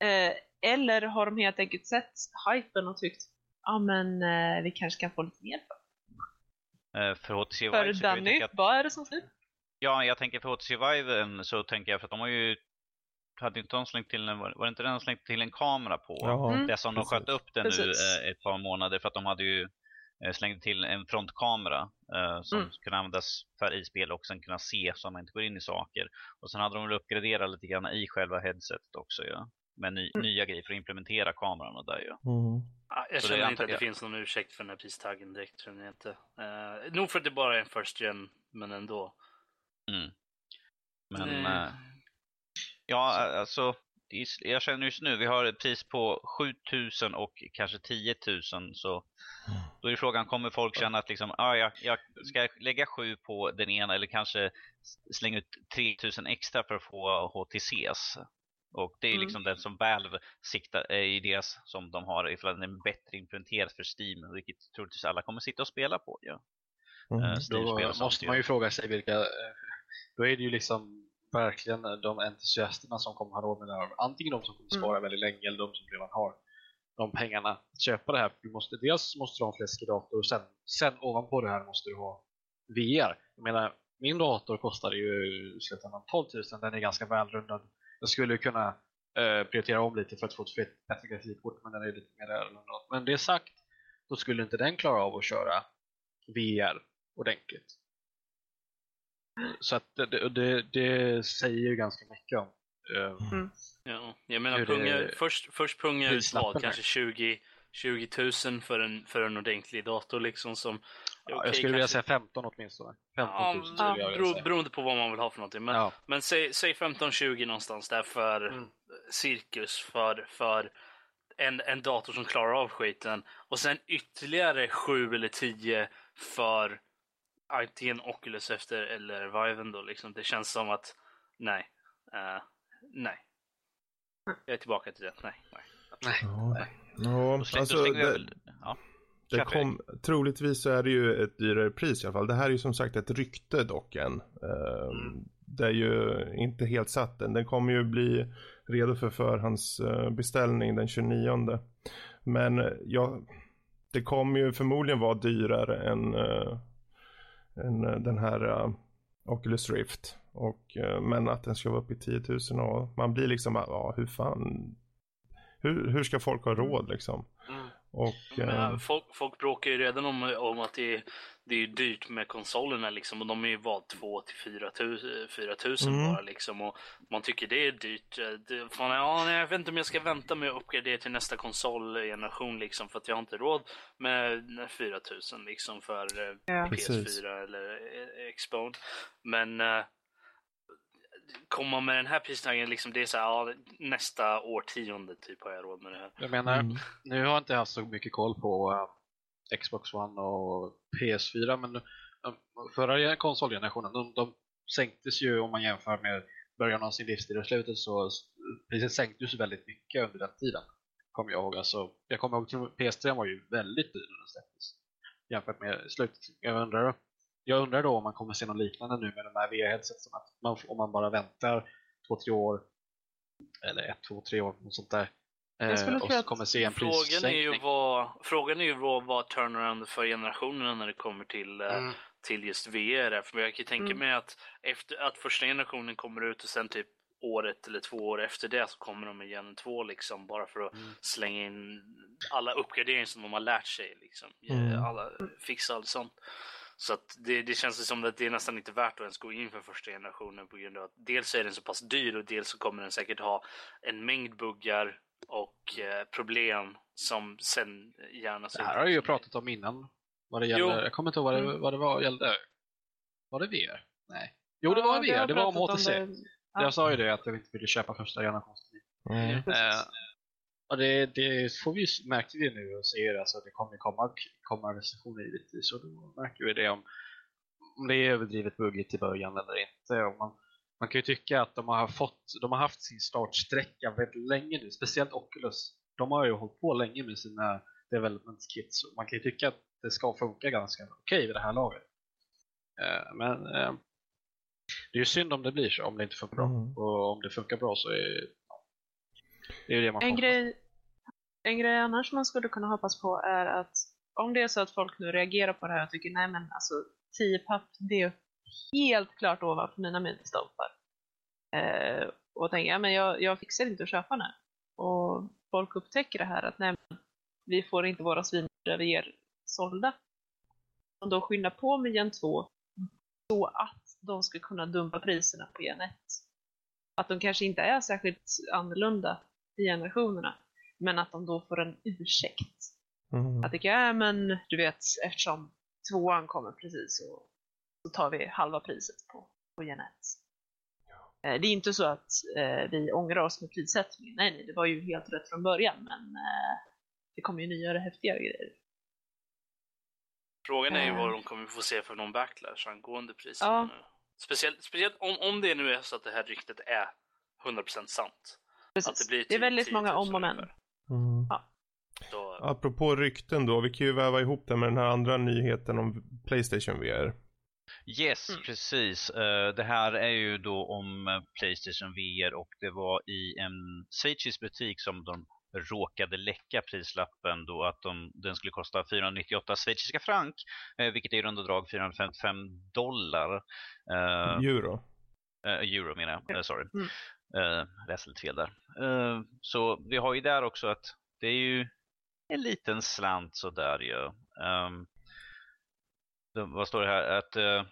Eh, eller har de helt enkelt sett hypen och tyckt ja men eh, vi kanske kan få lite mer för eh, För HTC Vive För Danny, att... vad är det som styr? Ja, jag tänker för HTC Vive så tänker jag för att de har ju hade inte de slängt till en, var det inte den slängt till en kamera på? Ja. Mm. Det som de sköt upp den nu eh, ett par månader för att de hade ju eh, slängde till en frontkamera eh, som mm. kunde användas för i spel och sen kunna se så att man inte går in i saker. Och sen hade de väl uppgraderat lite grann i själva headsetet också ja. Med ny, mm. nya grejer för att implementera kameran och där ja. Mm. Ja, jag känner inte att det finns någon ursäkt för den här pristaggen direkt. Tror jag inte. Uh, nog för att det bara är en first gen, men ändå. Mm. Men, uh, ja alltså jag känner just nu, vi har ett pris på 7000 och kanske 10 000 så då är frågan, kommer folk känna att liksom, ah, jag, jag ska lägga 7 på den ena eller kanske slänga ut 3000 extra för att få HTCs? Och det är mm. liksom den som Valve siktar i deras som de har ifall den är bättre implementerad för Steam, vilket troligtvis alla kommer sitta och spela på. Ja. Mm. Uh, då måste man ju fråga sig vilka, eh, då är det ju liksom verkligen de entusiasterna som kommer ha råd med det här. Antingen de som kommer spara mm. väldigt länge eller de som redan har de pengarna att köpa det här. Du måste, dels måste du ha en fläskig dator och sen, sen ovanpå det här måste du ha VR. Jag menar, min dator kostade ju i slutändan 12 000, den är ganska välrundad. Jag skulle kunna eh, prioritera om lite för att få ett bättre grafikkort, men den är lite mer välrundad. Men det sagt, då skulle inte den klara av att köra VR ordentligt. Så att det, det, det säger ju ganska mycket om uh, mm. Ja, jag menar punga, först, först punga ut vad, kanske 20, 20 000 för en, för en ordentlig dator liksom som ja, okay, Jag skulle kanske... vilja säga 15 åtminstone. 15 000 ja, ja, bero, beroende på vad man vill ha för någonting. Men, ja. men säg, säg 15-20 någonstans där för mm. cirkus för, för en, en dator som klarar av skiten och sen ytterligare 7 eller 10 för antingen Oculus efter eller Viven då liksom. Det känns som att nej, uh, nej. Jag är tillbaka till det. Nej, nej. Nej. Ja, ja alltså det, ja. det kom, troligtvis så är det ju ett dyrare pris i alla fall. Det här är ju som sagt ett rykte dock än. Uh, mm. Det är ju inte helt satt än. Den kommer ju bli redo för förhandsbeställning den 29. Men ja, det kommer ju förmodligen vara dyrare än uh, en, eh, den här uh, Oculus Rift. Och, uh, men att den ska vara uppe i 10 000 och man blir liksom, ja hur fan, hur, hur ska folk ha råd liksom? Mm. Och, men, folk, folk bråkar ju redan om, om att det, det är dyrt med konsolerna liksom och de är ju vad 2 till 4 tusen mm. bara liksom och man tycker det är dyrt. Det, fan, ja, jag vet inte om jag ska vänta med att uppgradera till nästa konsolgeneration liksom för att jag har inte råd med 4 tusen liksom för eh, ja. PS4 Precis. eller eh, Xbone. Men komma med den här pristagningen, liksom, det är så här, ja, nästa årtionde typ har jag råd med det här. Jag menar, mm. nu har jag inte haft så mycket koll på uh, Xbox One och PS4, men uh, förra konsolgenerationen, de, de sänktes ju om man jämför med början av sin livstid och slutet så priset sänktes väldigt mycket under den tiden. Kommer jag ihåg. Alltså, jag kommer ihåg att PS3 var ju väldigt dyr när den släpptes jämfört med slutet. Jag undrar jag undrar då om man kommer se något liknande nu med de här man, om man bara väntar två, tre år eller ett, två, tre år, något sånt där. Eh, och så kommer se en frågan är ju vad, Frågan är ju vad, vad turnaround för generationerna när det kommer till, eh, mm. till just VR. För jag kan tänka mm. mig att, efter, att första generationen kommer ut och sen typ året eller två år efter det så kommer de med Gen 2 liksom bara för att mm. slänga in alla uppgraderingar som de har lärt sig liksom. Mm. Alla, fixa allt sånt. Så att det, det känns som att det är nästan inte värt att ens gå in för första generationen på grund av att dels är den så pass dyr och dels så kommer den säkert ha en mängd buggar och eh, problem som sen gärna... Det här har jag ju pratat om innan. Vad det gäller, jo. jag kommer inte ihåg vad det, mm. vad det var, gällde. Var det VR? Nej. Jo, det var VR. Det, var om HTC. Det. Ja. Jag sa ju det att jag inte ville köpa första generationen. Mm. Eh, och det, det får vi märkte vi nu och ser alltså det kommer komma, komma recensioner givetvis och då märker vi det om, om det är överdrivet buggigt i början eller inte. Och man, man kan ju tycka att de har, fått, de har haft sin startsträcka väldigt länge nu, speciellt Oculus. De har ju hållit på länge med sina development kits och man kan ju tycka att det ska funka ganska okej okay vid det här laget. Uh, men uh, det är ju synd om det blir så, om det inte funkar bra. Mm. Och om det funkar bra så är det är det man en, grej, en grej annars man skulle kunna hoppas på är att om det är så att folk nu reagerar på det här och tycker nej men alltså 10 papp det är helt klart ovanför mina milstolpar. Eh, och tänker ja, men jag, jag fixar inte att köpa här. Och folk upptäcker det här att nej men, vi får inte våra svin vi ger sålda de då skyndar på med Gen 2 så att de ska kunna dumpa priserna på Gen 1. Att de kanske inte är särskilt annorlunda i generationerna, men att de då får en ursäkt. Mm. Att det är, men du vet, eftersom tvåan kommer precis så, så tar vi halva priset på, på Gen 1. Eh, det är inte så att eh, vi ångrar oss med prissättningen. Nej, nej, det var ju helt rätt från början, men eh, det kommer ju nyare, häftigare grejer. Frågan är ju vad de kommer få se för någon backlash angående priserna ja. nu. Speciellt, speciellt om, om det nu är så att det här ryktet är 100% sant. Precis. Det, det, är typ väldigt många om och men. Mm. Ja. Då... Apropå rykten då, vi kan ju väva ihop det med den här andra nyheten om Playstation VR. Yes, mm. precis. Uh, det här är ju då om eh, Playstation VR och det var i en schweizisk butik som de råkade läcka prislappen då att de, den skulle kosta 498 schweiziska frank, uh, vilket är i runda drag 455 dollar. Uh, euro. euro menar jag, sorry. Mm. Uh, läste lite fel där. så vi har ju där också att det är ju en liten slant sådär ju. Um, vad står det här? Att, uh,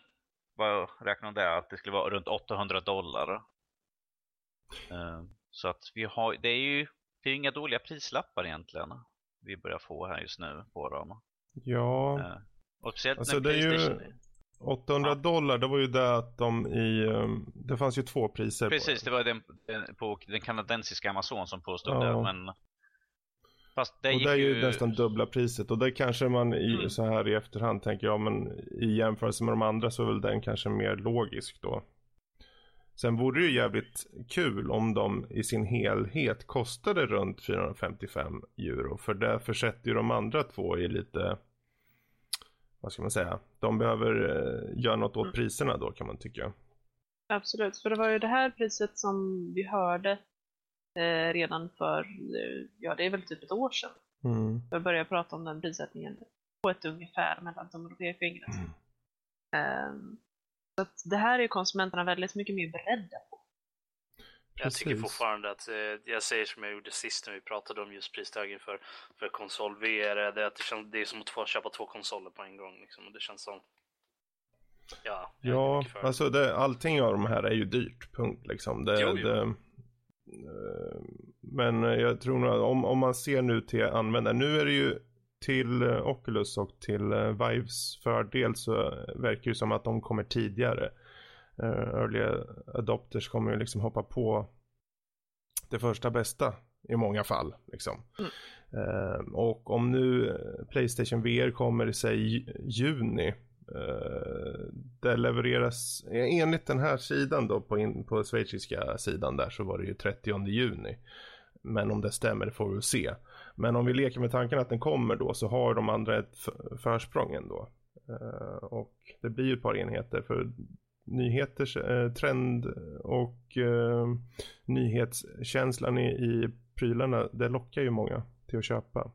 vad räknar de det? Att det skulle vara runt 800 dollar. Uh, så att vi har, det är ju det är inga dåliga prislappar egentligen. Vi börjar få här just nu på dem. Ja. Uh, och speciellt alltså det är ju 800 ja. dollar, det var ju det att de i, um, det fanns ju två priser Precis, det. var den, på den kanadensiska Amazon som påstod ja. det, men Fast det och det är ju, ju nästan dubbla priset och det kanske man i, mm. så här i efterhand tänker, ja men i jämförelse med de andra så är väl den kanske mer logisk då. Sen vore det ju jävligt kul om de i sin helhet kostade runt 455 euro. För det försätter ju de andra två i lite, vad ska man säga, de behöver eh, göra något åt mm. priserna då kan man tycka. Absolut, för det var ju det här priset som vi hörde eh, redan för, eh, ja det är väl typ ett år sedan. Mm. Jag började prata om den prissättningen på ett ungefär mellan tummen och pekfingret. Mm. Eh, så att det här är konsumenterna väldigt mycket mer beredda på. Jag tycker fortfarande att, eh, jag säger som jag gjorde sist när vi pratade om just prisstegringen för, för konsol VR, det att det, känns, det är som att köpa två konsoler på en gång. Liksom, och det känns som Ja, ja alltså det, allting av de här är ju dyrt, punkt liksom. Det, jo, jo. Det, Eh, men jag tror nog om, om man ser nu till användare, nu är det ju till eh, Oculus och till Vives fördel så verkar det som att de kommer tidigare. Early adopters kommer ju liksom hoppa på det första bästa i många fall. Liksom. Mm. Och om nu Playstation VR kommer i sig juni Uh, det levereras, enligt den här sidan då på, in, på schweiziska sidan där så var det ju 30 juni. Men om det stämmer det får vi se. Men om vi leker med tanken att den kommer då så har de andra ett försprång ändå. Uh, och det blir ju ett par enheter för nyheters eh, trend och eh, nyhetskänslan i, i prylarna det lockar ju många till att köpa.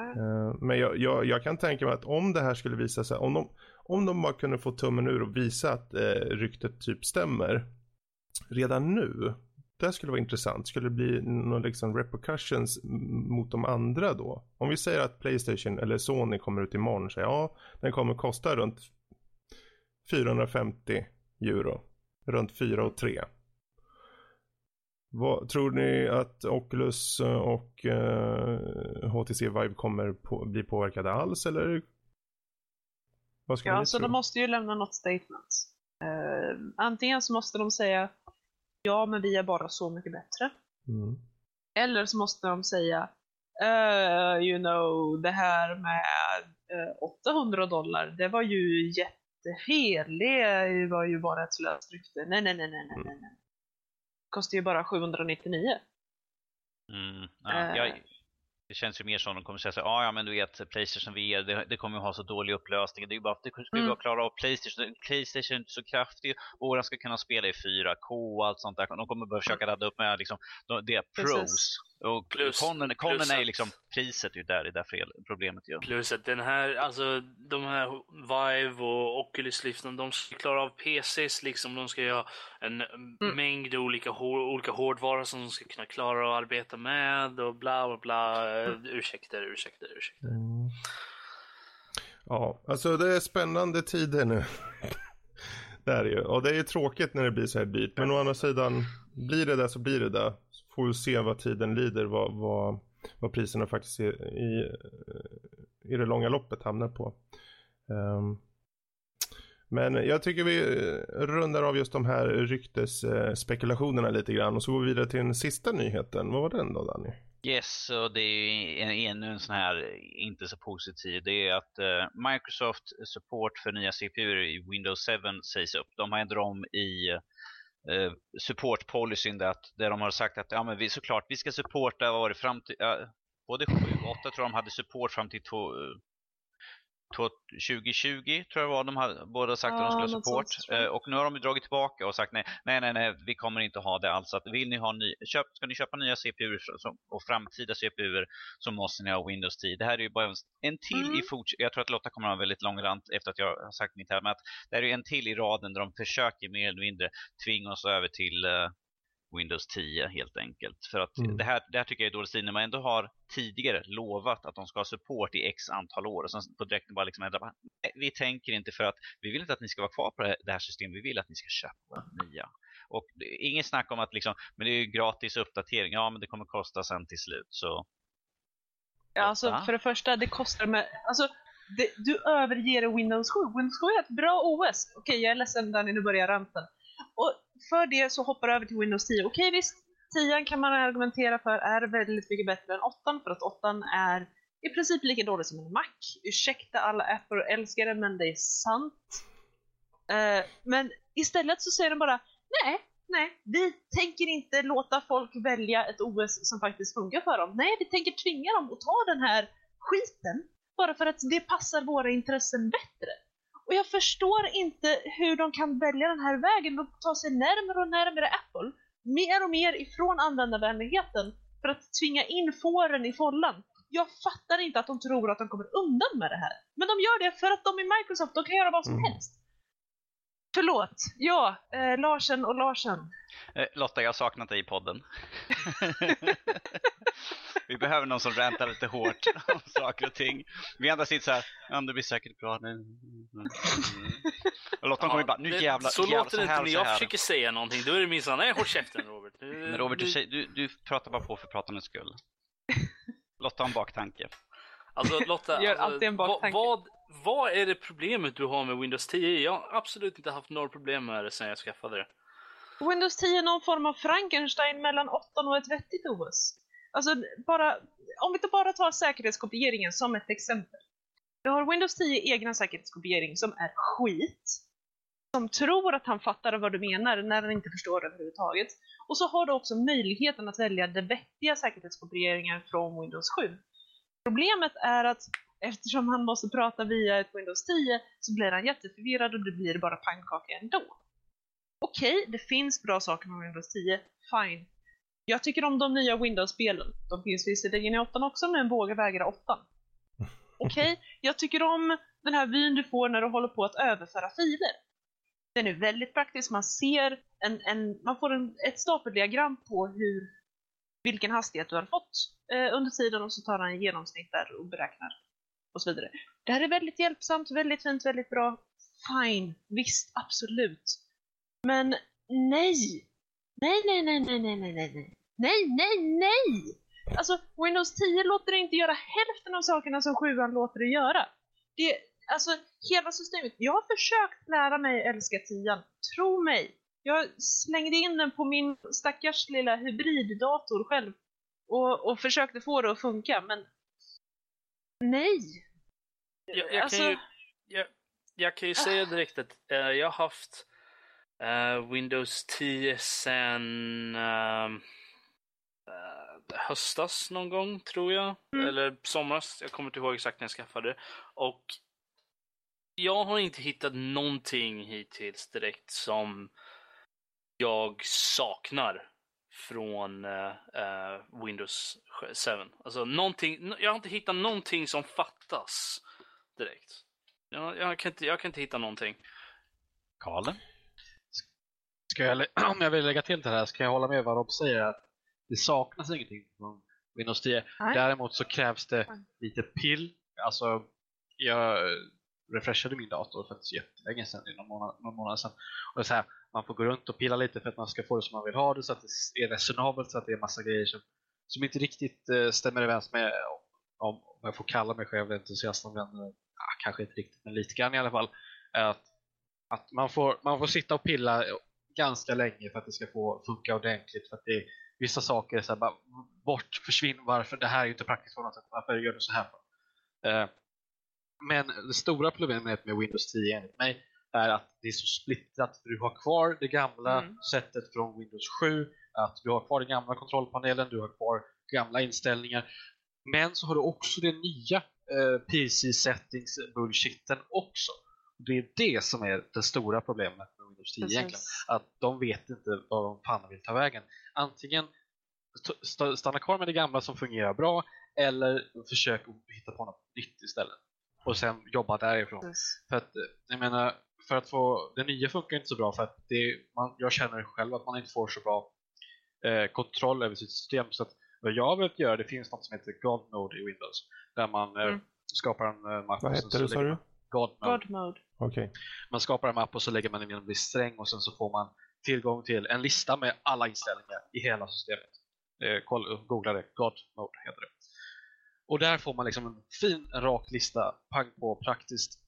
Uh, men jag, jag, jag, kan tänka mig att om det här skulle visa sig, om de, om de bara kunde få tummen ur och visa att eh, ryktet typ stämmer redan nu. Det skulle vara intressant. Skulle det bli någon liksom repercussions mot de andra då? Om vi säger att Playstation eller Sony kommer ut imorgon och säger ja, den kommer kosta runt 450 euro. Runt 4 och 3. Vad, tror ni att Oculus och uh, HTC Vive kommer på, bli påverkade alls eller? Vad ska ja, så tro? de måste ju lämna något statement. Uh, antingen så måste de säga ja, men vi är bara så mycket bättre. Mm. Eller så måste de säga uh, you know, det här med 800 dollar, det var ju jättefel. Det var ju bara ett slöst rykte. Nej, nej, nej, nej, nej, nej. Mm kostar ju bara 799. Mm, ja, jag, det känns ju mer som de kommer säga så ah, ja men du vet Playstation VR det, det kommer ju ha så dålig upplösning. Det är ju bara det ska mm. bara klara av Playstation. Playstation är så kraftig den ska kunna spela i 4K och allt sånt där. De kommer börja försöka ladda upp med liksom det är pros. Och plus, konen, konen plus är liksom priset ju där, det är där problemet gör. Plus att den här, alltså de här Vive och Oculus Rift, de ska klara av PCs liksom. De ska göra en mm. mängd olika, olika hårdvaror som de ska kunna klara att arbeta med och bla bla bla. Mm. Ursäkter, ursäkter, ursäkter. Mm. Ja, alltså det är spännande tider nu. det är ju. Och det är tråkigt när det blir så här dyrt. Men å andra sidan, blir det där så blir det där. Får vi se vad tiden lider, vad, vad, vad priserna faktiskt i, i, i det långa loppet hamnar på. Um, men jag tycker vi eh, rundar av just de här ryktesspekulationerna eh, lite grann och så går vi vidare till den sista nyheten. Vad var den då Danny? Yes, och det är ännu en sån här eh, inte så positiv. Det är att eh, Microsoft support för nya CPUer i Windows 7 sägs upp. De har ändrat om i Eh, supportpolicyn där, där de har sagt att ja, men vi, såklart vi ska supporta vad var det, fram till, uh, både 7 och 8 tror jag de hade support fram till eh, 2020 tror jag var de hade båda sagt ja, att de skulle ha support. Eh, och nu har de dragit tillbaka och sagt nej, nej, nej, nej vi kommer inte ha det alls. Att vill ni ha ny, köp, ska ni köpa nya CPUer och framtida CPUer så måste ni ha Windows 10. Det här är ju bara en till mm. i fortsättning. Jag tror att Lotta kommer att ha väldigt lång rant efter att jag har sagt mitt här. Men att det här är en till i raden där de försöker mer eller mindre tvinga oss över till uh, Windows 10 helt enkelt. För att mm. det, här, det här tycker jag är dåligt stil när man ändå har tidigare lovat att de ska ha support i x antal år och sen på direkten bara liksom ändra. Vi tänker inte för att vi vill inte att ni ska vara kvar på det här systemet, vi vill att ni ska köpa nya. Och inget snack om att liksom, men det är ju gratis uppdatering, ja men det kommer kosta sen till slut så. Ja, alltså för det första, det kostar med, alltså det, du överger Windows 7. Windows 7 är ett bra OS. Okej, jag är ledsen Danny, nu börjar ranten. Och för det så hoppar du över till Windows 10. Okej visst, 10 kan man argumentera för är väldigt mycket bättre än 8 för att 8 är i princip lika dålig som en Mac. Ursäkta alla Apple-älskare men det är sant. Uh, men istället så säger de bara nej, nej, vi tänker inte låta folk välja ett OS som faktiskt funkar för dem. Nej, vi tänker tvinga dem att ta den här skiten bara för att det passar våra intressen bättre. Och jag förstår inte hur de kan välja den här vägen och ta sig närmare och närmare Apple. Mer och mer ifrån användarvänligheten för att tvinga in fåren i follan. Jag fattar inte att de tror att de kommer undan med det här. Men de gör det för att de är Microsoft, de kan göra vad som mm. helst. Förlåt, ja, eh, Larsen och Larsen. Eh, Lotta, jag har saknat dig i podden. Vi behöver någon som räntar lite hårt om saker och ting. Vi andra sitter så här, ja det blir säkert bra. Mm. Och Lotta ja, kommer bara, nu jävlar. Så jävlar, låter det inte när jag försöker säga någonting. Då är det minsann, nej håll käften Robert. Du, Men Robert, du, du, du, du pratar bara på för pratandets skull. Lotta har en baktanke. Alltså Lotta, Gör alltså, en. Vad, vad, vad är det problemet du har med Windows 10? Jag har absolut inte haft några problem med det sedan jag skaffade det. Windows 10 är någon form av Frankenstein mellan 8 och ett vettigt OS. Alltså, bara, om vi bara tar säkerhetskopieringen som ett exempel. Vi har Windows 10 egna säkerhetskopiering som är skit. Som tror att han fattar vad du menar när han inte förstår det överhuvudtaget. Och så har du också möjligheten att välja det vettiga säkerhetskopieringar från Windows 7. Problemet är att eftersom han måste prata via ett Windows 10 så blir han jätteförvirrad och det blir bara pannkaka ändå. Okej, okay, det finns bra saker med Windows 10, fine. Jag tycker om de nya Windows-spelen. De finns visserligen i 8 också, men vågar vägra 8. Okej, okay? jag tycker om den här vyn du får när du håller på att överföra filer. Den är väldigt praktisk, man ser en, en man får en, ett stapeldiagram på hur, vilken hastighet du har fått eh, under tiden och så tar han en genomsnitt där och beräknar och så vidare. Det här är väldigt hjälpsamt, väldigt fint, väldigt bra. Fine, visst, absolut. Men nej! Nej, nej, nej, nej, nej, nej, nej, nej. Nej, nej, nej! Alltså, Windows 10 låter det inte göra hälften av sakerna som 7 låter det göra. Det, alltså, hela systemet. Jag har försökt lära mig älska 10 Tro mig. Jag slängde in den på min stackars lilla hybriddator själv. Och, och försökte få det att funka, men... Nej! Jag, jag alltså... kan ju, jag, jag kan ju säga direkt att uh, jag har haft Uh, Windows 10 sen uh, uh, höstas någon gång tror jag. Mm. Eller somras. Jag kommer inte ihåg exakt när jag skaffade det. Och jag har inte hittat någonting hittills direkt som jag saknar från uh, Windows 7. Alltså någonting, jag har inte hittat någonting som fattas direkt. Jag, jag, kan, inte, jag kan inte hitta någonting. Karlen? Ska jag, om jag vill lägga till det här ska jag hålla med vad Rob säger. Att det saknas ingenting från Windows 10. Nej. Däremot så krävs det lite pill. Alltså, jag, refreshade min dator för inte jättelänge sedan, någon månad, någon månad sedan. Och det är så här, man får gå runt och pilla lite för att man ska få det som man vill ha det så att det är resonabelt så att det är massa grejer som, som inte riktigt eh, stämmer överens med om, om jag får kalla mig själv entusiast om vänner, eh, ja, kanske inte riktigt men lite grann i alla fall. Att, att man, får, man får sitta och pilla ganska länge för att det ska få funka ordentligt för att det vissa saker är så här, bara, bort, försvinn, varför, det här är ju inte praktiskt på något sätt, varför gör du så här för? Eh, men det stora problemet med Windows 10 enligt mig är att det är så splittrat. Du har kvar det gamla mm. sättet från Windows 7, att du har kvar den gamla kontrollpanelen, du har kvar gamla inställningar. Men så har du också den nya eh, PC settings bullshitten också. Det är det som är det stora problemet med Windows 10 Precis. egentligen. Att de vet inte vad de fan vill ta vägen. Antingen stanna kvar med det gamla som fungerar bra eller försök hitta på något nytt istället och sen jobba därifrån. Yes. För att, jag menar, för att få, det nya funkar inte så bra för att det, man, jag känner själv att man inte får så bra eh, kontroll över sitt system. Så att vad jag har velat göra, det finns något som heter God Mode i Windows. Där man eh, mm. skapar en eh, mapp. Vad heter det sa du? God Mode. God mode. Okay. Man skapar en mapp och så lägger man in en viss sträng och sen så får man tillgång till en lista med alla inställningar i hela systemet. Eh, kolla, googla det, God Mode heter det. Och där får man liksom en fin, en rak lista, pang på, praktiskt, eh,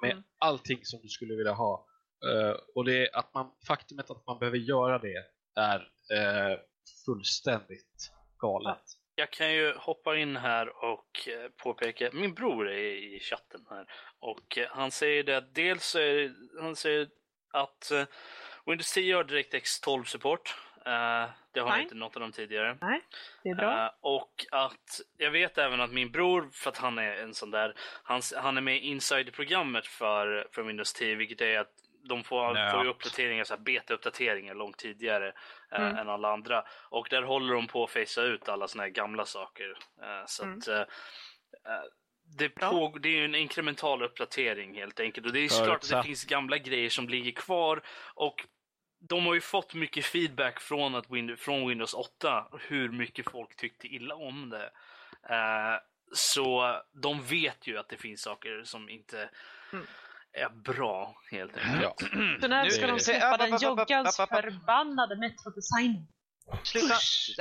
med mm. allting som du skulle vilja ha. Eh, och det är att man, faktumet att man behöver göra det är eh, fullständigt galet. Jag kan ju hoppa in här och eh, påpeka, min bror är i chatten här och eh, han säger det att dels är, han säger att eh, Windows 10 har DirectX 12 support Uh, det har Fine. inte något av dem tidigare. Nej, det är bra. Uh, och att jag vet även att min bror, för att han är en sån där, han, han är med i insider-programmet för, för Windows 10, vilket är att de får, får uppdateringar, så här beta-uppdateringar långt tidigare uh, mm. än alla andra. Och där håller de på att facea ut alla såna här gamla saker. så mm. att det, på, det är en inkremental uppdatering helt enkelt. Och det är klart att det finns gamla grejer som ligger kvar och de har ju fått mycket feedback från, att Windows, från Windows 8 hur mycket folk tyckte illa om det. Uh, så de vet ju att det finns saker som inte mm. är bra helt enkelt. Ja. Så när ska de släppa den joggans förbannade Metro-designen? Sluta,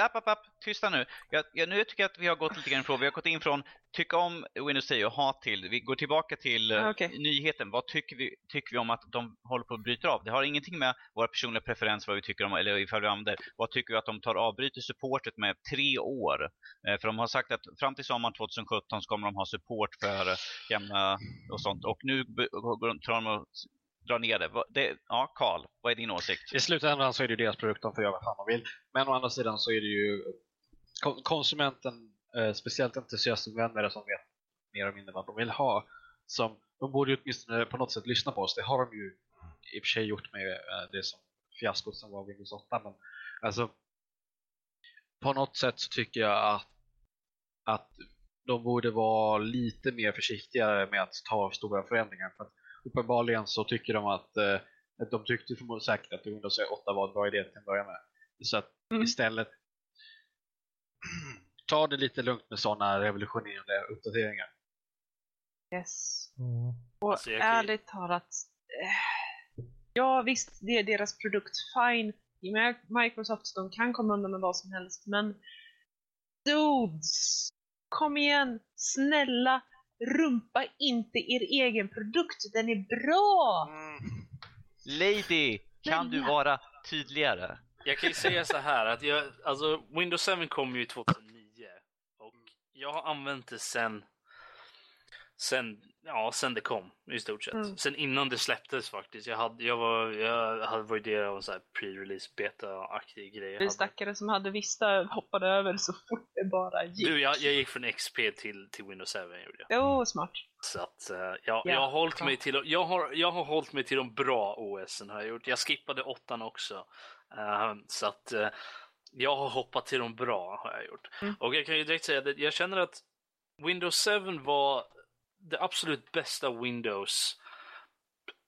app, app, app, tysta nu. Jag, jag, nu tycker jag att vi har gått lite grann ifrån. Vi har gått in från tycka om Windows 10 och ha till. Vi går tillbaka till ah, okay. nyheten. Vad tycker vi, tycker vi om att de håller på att bryta av? Det har ingenting med våra personliga preferenser, vad vi tycker om, eller ifall vi använder. Vad tycker vi att de tar avbryter supportet med tre år? Eh, för de har sagt att fram till sommaren 2017 så kommer de ha support för gamla och sånt. Och nu tar de och dra ner det. det ja, Karl, vad är din åsikt? I slutändan så är det ju deras produkt, de får göra vad fan de vill. Men å andra sidan så är det ju konsumenten, eh, speciellt entusiastanvändare som vet mer eller mindre vad de vill ha. Som, de borde ju åtminstone på något sätt lyssna på oss. Det har de ju i och för sig gjort med eh, det som fiaskot som var Windows 8. Men alltså, på något sätt så tycker jag att, att de borde vara lite mer försiktigare med att ta stora förändringar. För att uppenbarligen så tycker de att eh, de tyckte förmodligen säkert att Windows 8 var en bra idé till att börja med. Så att mm. istället ta det lite lugnt med sådana revolutionerande uppdateringar. Yes. Mm. Och alltså, ärligt talat, eh, ja visst, det är deras produkt, fine. Microsoft, de kan komma undan med vad som helst, men dudes, kom igen, snälla, rumpa inte er egen produkt, den är bra! Mm. Lady, kan du vara tydligare? Jag kan ju säga så här att jag, alltså Windows 7 kom ju 2009 och jag har använt det sen sen, ja, sen det kom i stort sett. Mm. Sen innan det släpptes faktiskt. Jag hade, jag var, jag hade varit del av en sån här pre-release beta-aktig grej. Vi stackare som hade Vista hoppade över så fort det bara gick. Du, jag, jag gick från XP till, till Windows 7 gjorde jag. Oh, smart. Så att, uh, ja, yeah. jag, har hållit mig till, jag, har, jag har hållit mig till de bra OSen har jag gjort. Jag skippade åttan också. Uh, så att uh, jag har hoppat till de bra har jag gjort. Mm. Och jag kan ju direkt säga att jag känner att Windows 7 var det absolut bästa Windows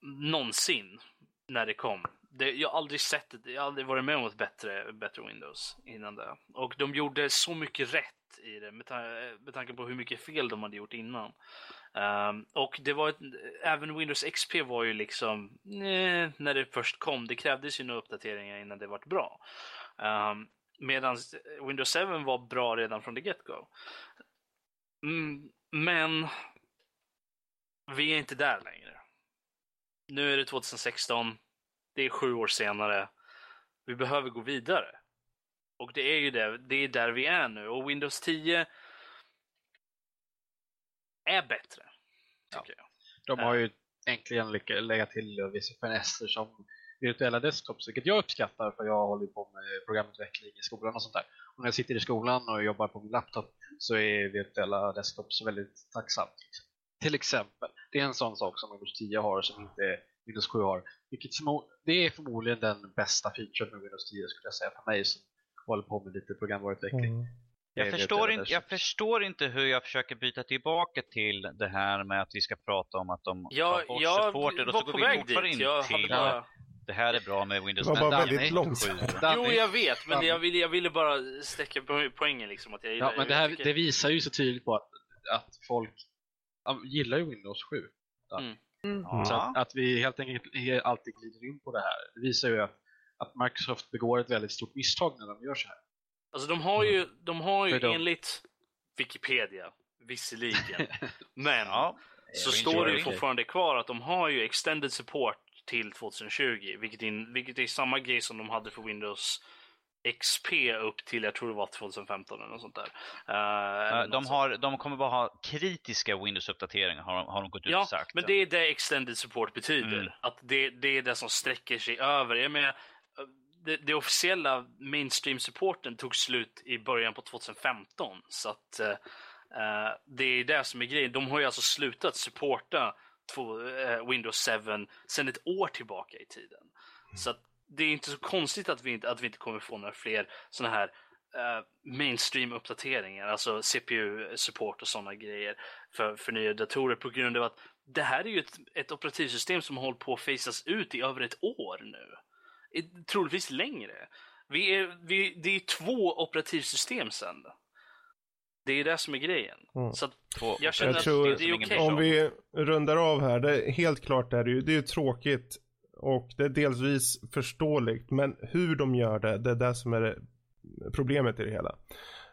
någonsin när det kom. det, jag har aldrig sett det, jag har aldrig varit med om ett bättre, bättre Windows innan det. Och de gjorde så mycket rätt i det med, ta med tanke på hur mycket fel de hade gjort innan. Um, och det var ett, även Windows XP var ju liksom nej, när det först kom. Det krävdes ju några uppdateringar innan det vart bra. Um, Medan Windows 7 var bra redan från the get-go. Mm, men vi är inte där längre. Nu är det 2016. Det är sju år senare. Vi behöver gå vidare. Och det är ju det, det är där vi är nu. Och Windows 10 är bättre. Ja. jag. De har ju äntligen legat till vissa finesser som virtuella desktops, vilket jag uppskattar för jag håller på med programutveckling i skolan och sånt där. Och när jag sitter i skolan och jobbar på min laptop så är virtuella desktops väldigt tacksamt. Liksom. Till exempel, det är en sån sak som Windows 10 har som inte Windows 7 har. Vilket det är förmodligen den bästa featuren med Windows 10 skulle jag säga för mig som håller på med lite programvaruutveckling. Mm. Jag förstår, inte, jag förstår inte hur jag försöker byta tillbaka till det här med att vi ska prata om att de ja, tar bort supporter och så går vi fortfarande in till bara... det här är bra med Windows Det var bara väldigt långsamt. Jo, jag vet, men jag ville, jag ville bara sträcka poängen liksom. Att jag ja, men det, här, det visar ju så tydligt på att, att folk gillar ju Windows 7. Mm. Mm. Så att, att, vi helt enkelt alltid glider in på det här. Det visar ju att, att Microsoft begår ett väldigt stort misstag när de gör så här. Alltså de har ju, de har ju enligt Wikipedia, visserligen, men ja, så står det ju fortfarande kvar att de har ju extended support till 2020, vilket, in, vilket är samma grej som de hade för Windows XP upp till, jag tror det var 2015 eller något sånt där. Uh, de, har, de kommer bara ha kritiska Windows-uppdateringar har, har de gått ut och sagt. Ja, men det är det extended support betyder. Mm. Att det, det är det som sträcker sig över. Jag menar, det, det, officiella mainstream-supporten tog slut i början på 2015. Så att uh, det är det som är grejen. De har ju alltså slutat supporta två, uh, Windows 7 sedan ett år tillbaka i tiden. Så att det är inte så konstigt att vi inte, att vi inte kommer få några fler sådana här uh, mainstream-uppdateringar, alltså CPU-support och sådana grejer för, för nya datorer på grund av att det här är ju ett, ett operativsystem som hållit på att fasas ut i över ett år nu troligtvis längre. Vi är, vi, det är två operativsystem sen. Det är det som är grejen. Mm. Så jag känner jag att tror, det, det är okej. Okay. Om vi rundar av här, det, helt klart är det ju, det är ju tråkigt och det är delvis förståeligt, men hur de gör det, det är det som är problemet i det hela.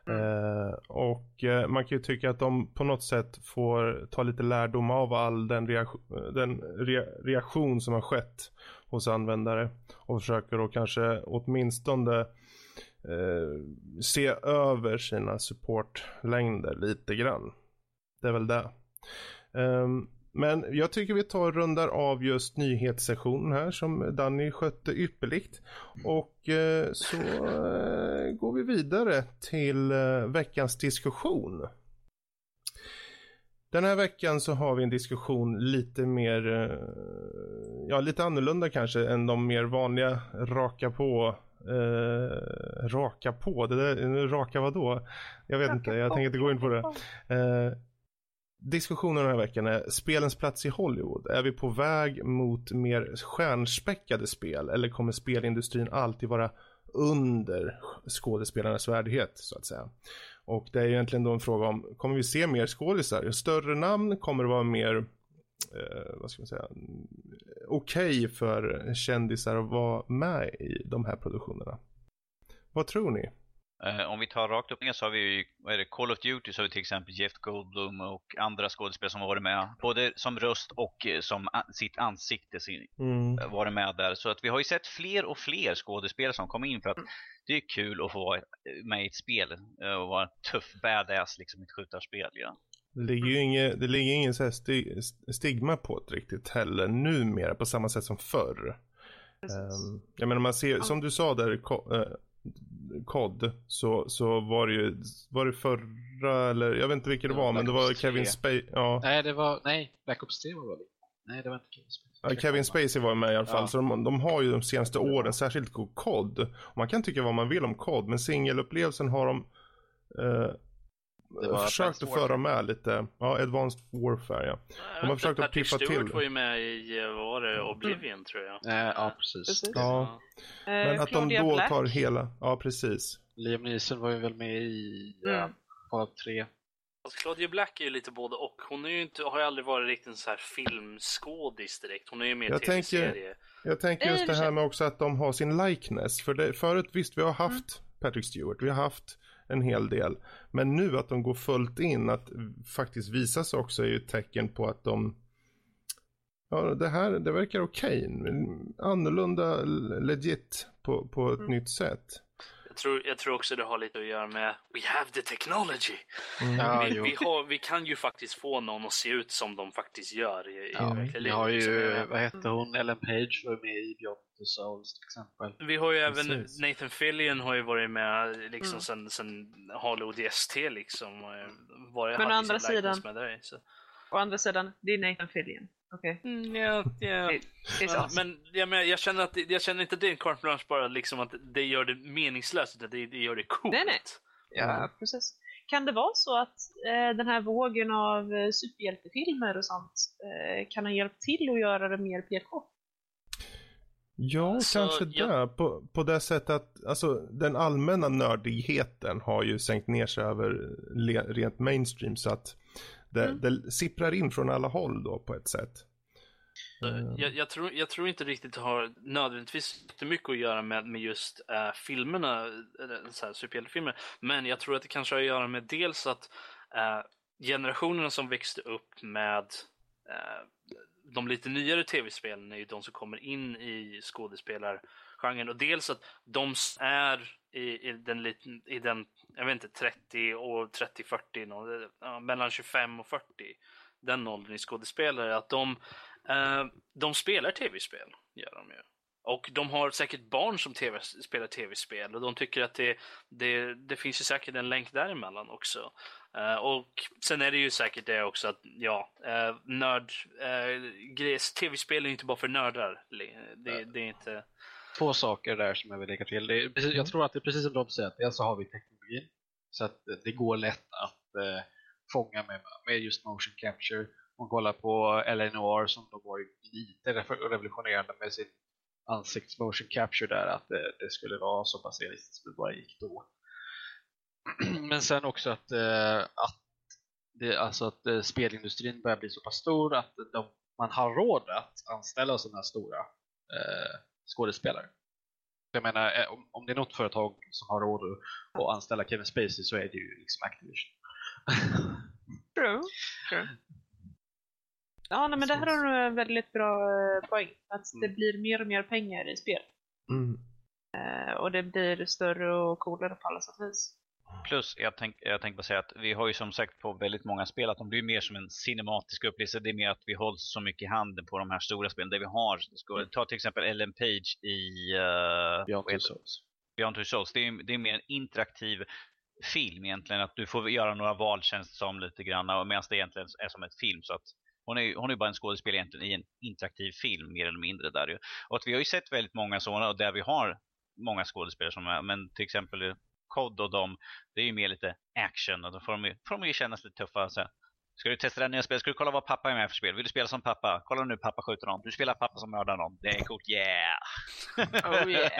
Mm. Eh, och eh, man kan ju tycka att de på något sätt får ta lite lärdom av all den, reaktion, den re reaktion som har skett hos användare och försöker då kanske åtminstone eh, se över sina supportlängder lite grann. Det är väl det. Um, men jag tycker vi tar och rundar av just nyhetssessionen här som Danny skötte ypperligt. Och eh, så eh, går vi vidare till eh, veckans diskussion. Den här veckan så har vi en diskussion lite mer, ja lite annorlunda kanske än de mer vanliga raka på raka på, det där, raka vadå? Jag vet raka inte, jag tänker inte gå in på det. Diskussionen den här veckan är spelens plats i Hollywood. Är vi på väg mot mer stjärnspäckade spel eller kommer spelindustrin alltid vara under skådespelarnas värdighet så att säga? Och det är egentligen då en fråga om, kommer vi se mer skådisar? Större namn kommer det vara mer, eh, vad ska man säga, okej okay för kändisar att vara med i de här produktionerna. Vad tror ni? Uh, om vi tar rakt upp ner så har vi ju, vad är det, Call of Duty så har vi till exempel Jeff Goldblum och andra skådespelare som har varit med. Både som röst och uh, som sitt ansikte sin, mm. uh, varit med där. Så att vi har ju sett fler och fler skådespelare som kommer in för att det är kul att få vara med i ett spel och vara en tuff badass liksom i ett skjutarspel. Ja. Det ligger ju ingen, det ligger ingen så stigma på det riktigt heller numera på samma sätt som förr. Um, jag menar man ser, som du sa där, kod så, så var det ju, var det förra eller jag vet inte vilket det var, men det var Kevin Spacey. Ja. Nej, det var, nej, Black Ops 3 var det. Nej, det var inte Kevin Spacey. Ja, Kevin Spacey var med i alla fall, ja. så de, de, har ju de senaste åren, särskilt kod. Man kan tycka vad man vill om kod, men singelupplevelsen har de eh, försökt att föra med lite, ja, Advanced Warfare ja. De har försökt att piffa till. Stewart var ju med i, vad var det, Oblivion tror jag. ja, precis. precis. Ja. Men att de då tar hela, ja precis. Liam Neeson var ju väl med i mm. Fallout 3. Alltså Claudia Black är ju lite både och. Hon är ju inte, har ju aldrig varit riktigt en så här filmskådis direkt. Hon är ju mer tv-serie. Jag tänker just det här med också att de har sin likeness. För det, förut visst, vi har haft mm. Patrick Stewart, vi har haft en hel del. Men nu att de går fullt in, att faktiskt visa sig också är ju ett tecken på att de Ja, det här, det verkar okej. Okay. Annorlunda legit på, på ett mm. nytt sätt. Jag tror, jag tror också det har lite att göra med We have the technology. Mm. Ja, vi, vi, har, vi, kan ju faktiskt få någon att se ut som de faktiskt gör i, ja, i Vi har ju, vad hette hon, Ellen Page var med i Beyond the Souls till exempel. Vi har ju Precis. även Nathan Fillion har ju varit med liksom mm. sen, sen Hollywood ST liksom. Var, Men å andra sidan, med dig, så. å andra sidan, det är Nathan Fillion. Okej. Okay. Mm, ja, ja. ja, men jag, men jag, känner att, jag känner inte det carte blanche bara liksom att det gör det meningslöst, utan det, det gör det coolt. Nej, nej. Ja, mm. precis. Kan det vara så att eh, den här vågen av eh, superhjältefilmer och sånt eh, kan ha hjälpt till att göra det mer PK? Ja, så kanske det. På, på det sättet att alltså, den allmänna nördigheten har ju sänkt ner sig över rent mainstream så att det, mm. det sipprar in från alla håll då på ett sätt. Mm. Jag, jag, tror, jag tror inte riktigt det har nödvändigtvis mycket att göra med, med just äh, filmerna, äh, superhjältefilmer, men jag tror att det kanske har att göra med dels att äh, generationerna som växte upp med äh, de lite nyare tv-spelen är ju de som kommer in i skådespelargenren och dels att de är i, i, den, liten, i den, jag vet inte, 30 och 30-40, mellan 25 och 40, den åldern i skådespelare, att de, eh, de spelar tv-spel, gör de ju. Och de har säkert barn som TV, spelar tv-spel och de tycker att det, det, det finns ju säkert en länk däremellan också. Uh, och sen är det ju säkert det också att, ja, uh, nörd, uh, tv-spel är inte bara för nördar. Det, det är inte två saker där som jag vill lägga till. Är, precis, jag mm. tror att det är precis som de säger, att dels så har vi teknologin så att det går lätt att eh, fånga med, med just motion capture. Om man kollar på LA som de var lite revolutionerande med sin ansikts motion capture där, att det, det skulle vara så pass realistiskt som det bara gick då. Men sen också att, eh, att, det, alltså att eh, spelindustrin börjar bli så pass stor att de, man har råd att anställa sådana här stora eh, skådespelare. Jag menar, eh, om, om, det är något företag som har råd att anställa Kevin Spacey så är det ju liksom Activision. True. True. Ja, nej, men det här har du en väldigt bra eh, poäng. Att mm. det blir mer och mer pengar i spel. Mm. Uh, och det blir större och coolare på alla sätt och vis. Plus, jag tänkte jag tänk bara säga att vi har ju som sagt på väldigt många spel att de blir mer som en cinematisk upplevelse. Det är mer att vi hålls så mycket i handen på de här stora spelen. Där vi har, mm. ta till exempel Ellen Page i uh, Beyond Two Souls. Beyond Two Souls. Det är, det är mer en interaktiv film egentligen. Att du får göra några val känns som lite grann. Medan det egentligen är som ett film. Så att hon är, hon är bara en skådespelare egentligen i en interaktiv film mer eller mindre där ju. Och att vi har ju sett väldigt många sådana och där vi har många skådespelare som är, men till exempel kod och dem, det är ju mer lite action och då får de ju, får de ju kännas lite tuffa. Så. Ska du testa det nya spelet? Ska du kolla vad pappa är med för spel? Vill du spela som pappa? Kolla nu pappa skjuter någon. Du spelar pappa som mördar någon. Det är coolt, yeah! Oh yeah!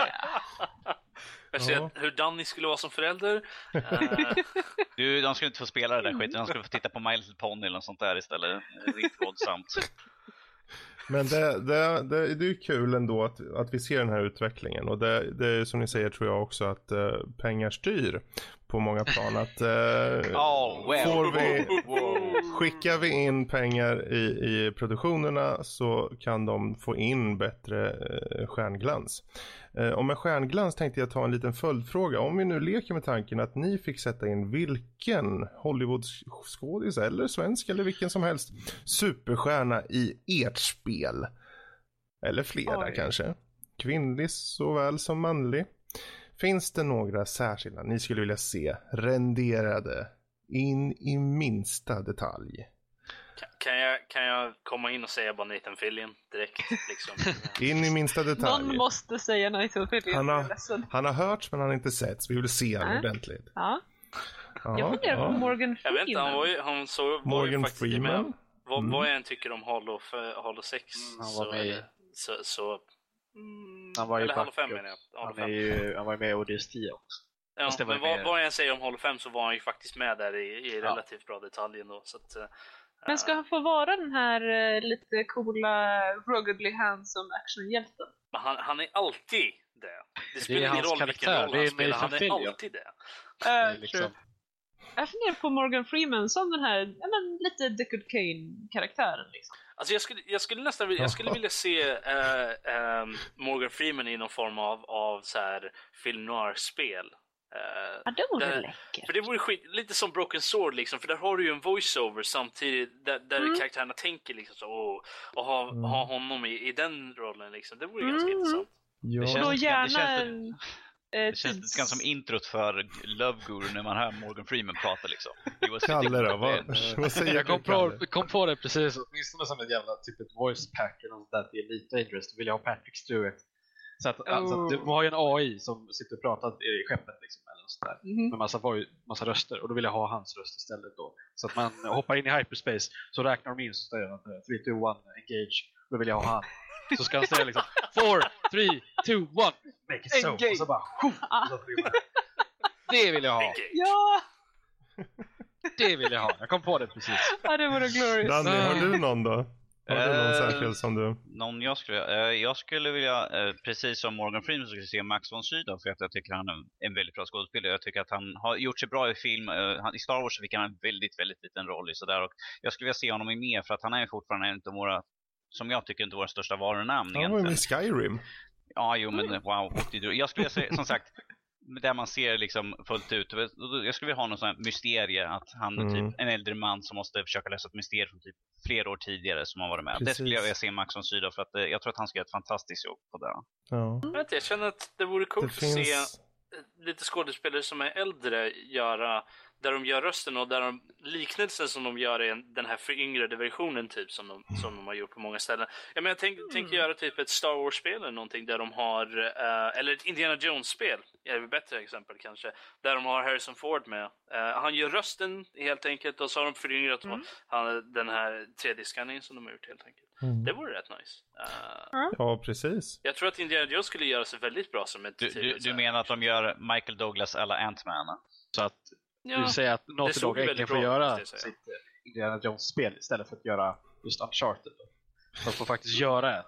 Jag ser ja. hur Danny skulle vara som förälder. Uh... Du, de skulle inte få spela det där skiten. De skulle få titta på My Little Pony eller något sånt där istället. Riktigt våldsamt. Men det, det, det, det är kul ändå att, att vi ser den här utvecklingen och det, det är som ni säger tror jag också att uh, pengar styr på många plan. Att, uh, oh, well. får vi, skickar vi in pengar i, i produktionerna så kan de få in bättre uh, stjärnglans. Uh, och med stjärnglans tänkte jag ta en liten följdfråga. Om vi nu leker med tanken att ni fick sätta in vilken Hollywoodskådis eller svensk eller vilken som helst superstjärna i ert spel. Eller flera Oj. kanske. Kvinnlig såväl som manlig. Finns det några särskilda ni skulle vilja se renderade in i minsta detalj? Kan jag, kan jag komma in och säga bara Nathan Fillion direkt? Liksom? in i minsta detalj. Någon måste säga Nathan Fillion. Han har, han har hört men han har inte sett så vi vill se honom ordentligt. Ja. jag funderar på Morgan Freeman. Jag vet inte, han var ju, han så, Morgan var Freeman? Med, vad, mm. vad jag än tycker om Halo, Halo 6 mm, han var med i... så, så mm, han var ju eller Halo 5 menar jag. Han, är ju, han var ju med i 10 också. Ja, men vad, vad jag säger om Halo 5 så var han ju faktiskt med där i, i relativt ja. bra detalj ändå. Så att, uh, men ska han få vara den här uh, lite coola, ruggedly handsome actionhjälten? Men han, han är alltid det. Det spelar ingen roll vilken roll han spelar, han är alltid det. Uh, liksom... Jag funderar på Morgan Freeman som den här ja, men, lite Deckard Kane-karaktären. Liksom. Alltså jag skulle, jag skulle nästan jag skulle vilja se uh, um, Morgan Freeman i någon form av, av så här film noir-spel. Uh, ja, det vore där, läckert. För det vore skit, lite som Broken Sword liksom, för där har du ju en voiceover samtidigt där, där mm. karaktärerna tänker liksom så, och, och ha, mm. ha honom i, i den rollen liksom. Det vore mm. ganska intressant. Ja. Det känns, då gärna det känns, Eh, det känns lite grann som introt för Love Guru när man hör Morgan Freeman prata liksom. Kalle då? Vad, vad säger jag kom på, kom på det precis, åtminstone som ett jävla typ ett voice pack eller något där till Elite Dangerous. Då vill jag ha Patrick Stewart. Så att, oh. alltså, du har ju en AI som sitter och pratar i skeppet liksom, eller sånt där, mm -hmm. med massa, massa röster och då vill jag ha hans röst istället då. Så att man hoppar in i hyperspace så räknar de in så säger de 3, 2, 1, engage. Då vill jag ha han. Så ska han säga liksom 4, 3, 2, 1 make it so. Och så bara Det vill jag ha. Ja! Det vill jag ha. Jag kom på det precis. Ja, det vore glorious. Danny, har du någon då? Har du någon uh, särskild som du? Någon jag skulle, uh, jag skulle vilja, uh, precis som Morgan Freeman, skulle se Max von Sydow för att jag tycker han är en väldigt bra skådespelare. Jag tycker att han har gjort sig bra i film. I Star Wars fick han en väldigt, väldigt liten roll i sådär. Och jag skulle vilja se honom i mer för att han är fortfarande en av våra, som jag tycker, inte våra största varunamn. Han var ju med Skyrim. Ja, jo men wow. Jag skulle säga, som sagt, där man ser liksom fullt ut. Jag skulle vilja ha någon sån här mysterie att han är typ mm. typ en äldre man som måste försöka lösa ett mysterium från typ flera år tidigare som har varit med. Precis. Det skulle jag vilja se Max von Sydow för att eh, jag tror att han ska göra ett fantastiskt jobb på det. Ja. Jag känner att det vore coolt det att finns... se lite skådespelare som är äldre göra där de gör rösten och där de liknelsen som de gör i den här föryngrade versionen typ som de, som de har gjort på många ställen. Ja, men jag tänker mm. tänk göra typ ett Star Wars-spel eller någonting där de har, uh, eller ett Indiana Jones-spel, är ett bättre exempel kanske, där de har Harrison Ford med. Uh, han gör rösten helt enkelt och så har de föryngrat mm. han, den här 3D-scanningen som de har gjort helt enkelt. Mm. Det vore rätt nice. Uh, ja, precis. Jag tror att Indiana Jones skulle göra sig väldigt bra som ett Du, du, du menar att de gör Michael Douglas eller Ant-Man? Så att Ja, du säger att Naughty Dog äntligen får göra sitt eh, Indiana Jones-spel istället för att göra just Uncharted. De får faktiskt göra ett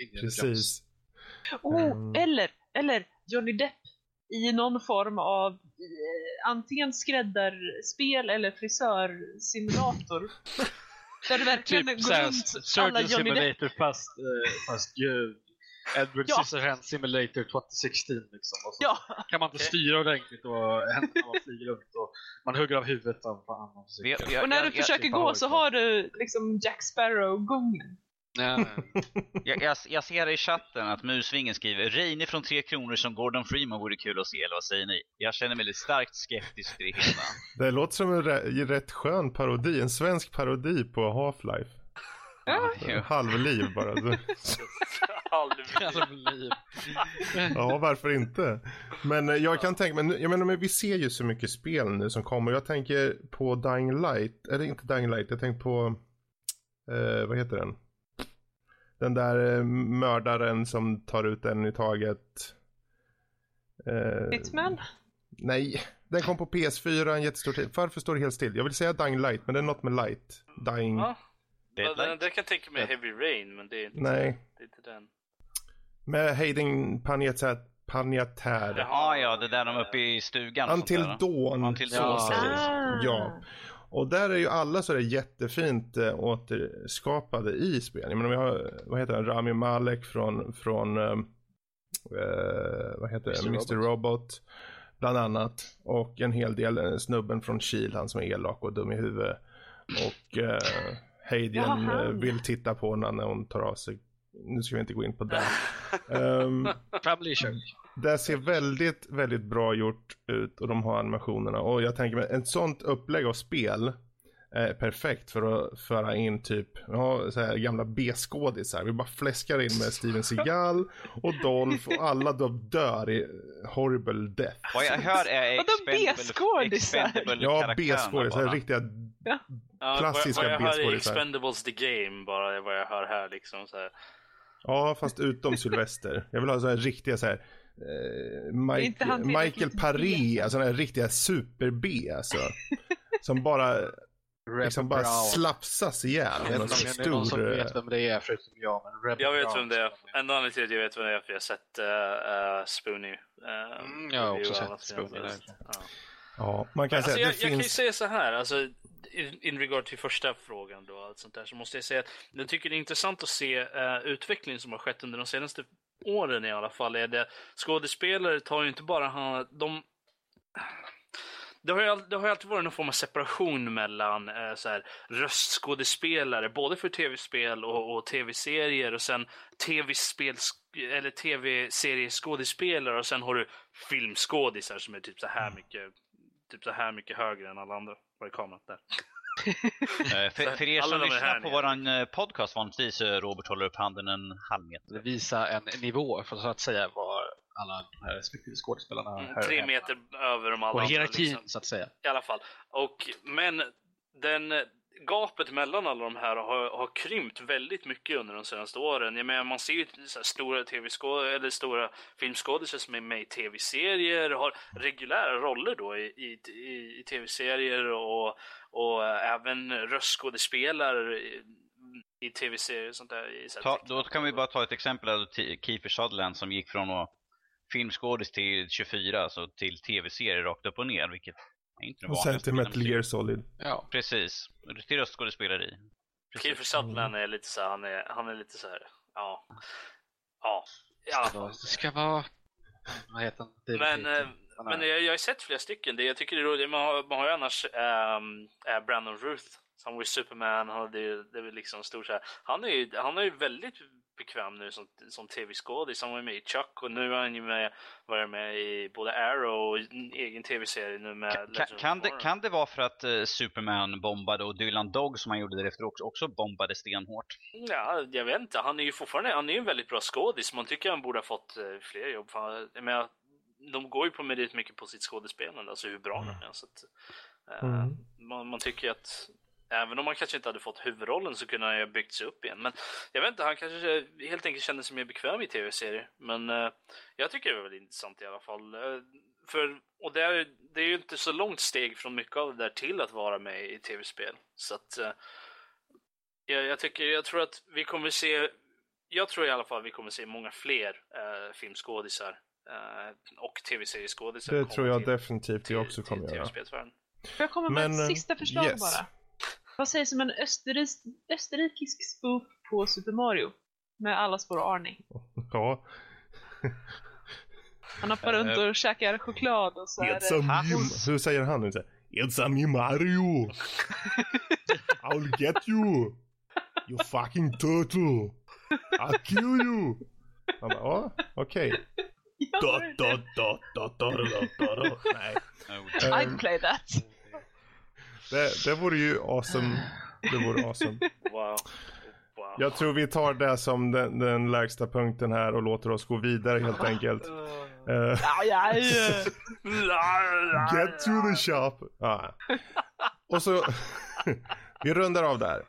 Indiana Precis. Jones. Oh, mm. eller, eller Johnny Depp i någon form av eh, antingen skräddarspel eller frisörsimulator. Där du verkligen typ, går runt alla Johnny Simulator Depp. fast, eh, fast Edward ja. Scissorhands Simulator 2016 liksom. Och så ja. kan man inte styra ordentligt och händerna man flyger runt och man hugger av huvudet av annan Och när du försöker gå så har du liksom Jack Sparrow-gången. Ja. jag, jag, jag, ser i chatten att Musvingen skriver Reine från Tre Kronor som Gordon Freeman vore kul att se, eller vad säger ni? Jag känner mig lite starkt skeptisk till det hela. Det låter som en rätt skön parodi, en svensk parodi på Half-Life. Ja. Halvliv bara. Halvliv. ja, varför inte? Men eh, jag kan tänka mig, jag menar men vi ser ju så mycket spel nu som kommer. Jag tänker på Dying Light, eller inte Dying Light, jag tänker på, eh, vad heter den? Den där eh, mördaren som tar ut en i taget. Eh, Hitman? Nej, den kom på PS4 en jättestor tid. Varför står det helt still? Jag vill säga Dying Light, men det är något med light. Dying... Ja. Ja, det kan jag tänka mig Heavy Rain, men det är inte, Nej. Det är inte den. Med Hayden Panettiere. Jaha, ja, det där de uppe i stugan. Until Dawn. Until Dawn. Ja. ja. Och där är ju alla så där jättefint äh, återskapade i spel. Jag menar, vi har, vad heter han, Rami Malek från, från äh, vad heter Mr. Mr. Robot. Robot. Bland annat. Och en hel del, snubben från Kiel, han som är elak och dum i huvudet. Och äh, Eh, vill titta på när hon tar av sig. Nu ska vi inte gå in på det. um, det ser väldigt, väldigt bra gjort ut och de har animationerna. Och jag tänker mig, ett sånt upplägg av spel är perfekt för att föra in typ, ja, så här gamla B-skådisar. Vi bara fläskar in med Steven Seagal och Dolph och alla då dör i horrible death. Vad jag hör är B-skådisar. Ja, B-skådisar. Riktiga ja. klassiska ja, B-skådisar. Jag hör Expendables the game bara vad jag hör här liksom. Så här. Ja, fast utom Sylvester. Jag vill ha så här riktiga så här. Eh, Mike, Michael Paré, alltså den riktiga super-B alltså. som bara liksom bara slapsas ihjäl. Jag vet inte om det är någon som vet vem det är förutom jag. Men jag vet vem det är. En anledning till att jag vet vem det är för jag har sett uh, uh, Spoonie. Uh, mm, jag har också sett Spoonie. Ja. ja, man kan alltså, säga jag, det jag finns... kan ju säga så här, alltså in, in regard till första frågan då, allt sånt där, så måste jag säga att jag tycker det är intressant att se uh, utvecklingen som har skett under de senaste åren i alla fall. Är det, skådespelare tar ju inte bara hand de det har, ju, det har ju alltid varit någon form av separation mellan eh, så här, röstskådespelare, både för tv-spel och, och tv-serier och sen tv-spel eller tv-serieskådespelare och sen har du filmskådisar som är typ så här mm. mycket, typ så här mycket högre än alla andra. Var är kameran? Där. Eh, för, för, er som lyssnar på våran eh, podcast vanligtvis, Robert håller upp handen en halv meter. Det visar en nivå för att säga var alla de här respektive skådespelarna mm, Tre meter över de alla Och hierarkin liksom. så att säga. I alla fall. Och, men den gapet mellan alla de här har, har krympt väldigt mycket under de senaste åren. Jag menar, man ser ju stora tv eller stora filmskådisar som är med i tv-serier, har reguljära roller då i, i, i, i tv-serier och, och även röstskådespelare i, i tv-serier och sånt där. Ta, då kan vi bara ta ett exempel av Kiefer Sutherland som gick från att filmskådis till 24, alltså till tv-serier rakt upp och ner, vilket är inte Och sen till Metal Gear Solid. Ja, precis. Till röstskådespelare Kiefer Sutherland är lite så här, han är, han är lite så här, ja. Ja, alla fall. Det ska vara, vad heter han? Men, äh, men jag, jag har sett flera stycken. Det, jag tycker det är roligt. Man har, man har ju annars uh, Brandon Ruth som var Superman. Han, det, det är liksom stort så här. Han är ju, han är ju väldigt bekväm nu som, som tv-skådis. Han var med i Chuck och nu har han ju med, varit med i både Arrow och en egen tv-serie nu med kan, kan, det, kan det vara för att uh, Superman bombade och Dylan Dog som han gjorde därefter också, också bombade stenhårt? Ja, jag vet inte. Han är ju fortfarande han är en väldigt bra skådis. Man tycker han borde ha fått uh, fler jobb. För, jag menar, de går ju på merit mycket på sitt skådespelande, alltså hur bra mm. de är. Så att, uh, mm. man, man tycker att Även om han kanske inte hade fått huvudrollen så kunde han ju ha byggt sig upp igen. Men jag vet inte, han kanske helt enkelt kände sig mer bekväm i tv-serier. Men uh, jag tycker det var väldigt intressant i alla fall. Uh, för, och det är, det är ju inte så långt steg från mycket av det där till att vara med i tv-spel. Så att uh, jag, jag, tycker, jag tror att vi kommer se, jag tror i alla fall vi kommer se många fler uh, filmskådisar och tv-serieskådisar. Det tror jag till, definitivt vi också kommer till, göra. Jag kommer med Men, ett sista förslag yes. bara. Vad sägs om en österrik, österrikisk spoof på Super Mario? Med alla spår och Arnie. Ja. Han hoppar runt och käkar choklad och så It's är det... Hur säger han nu? It's a me Mario! I'll get you! You fucking turtle! I'll kill you! Han bara, ja, okej. Nej. I'd play that. Det, det vore ju awesome. Det vore awesome. Wow. wow. Jag tror vi tar det som den, den lägsta punkten här och låter oss gå vidare helt enkelt. Uh, get to the shop. Ah. Och så, vi rundar av där.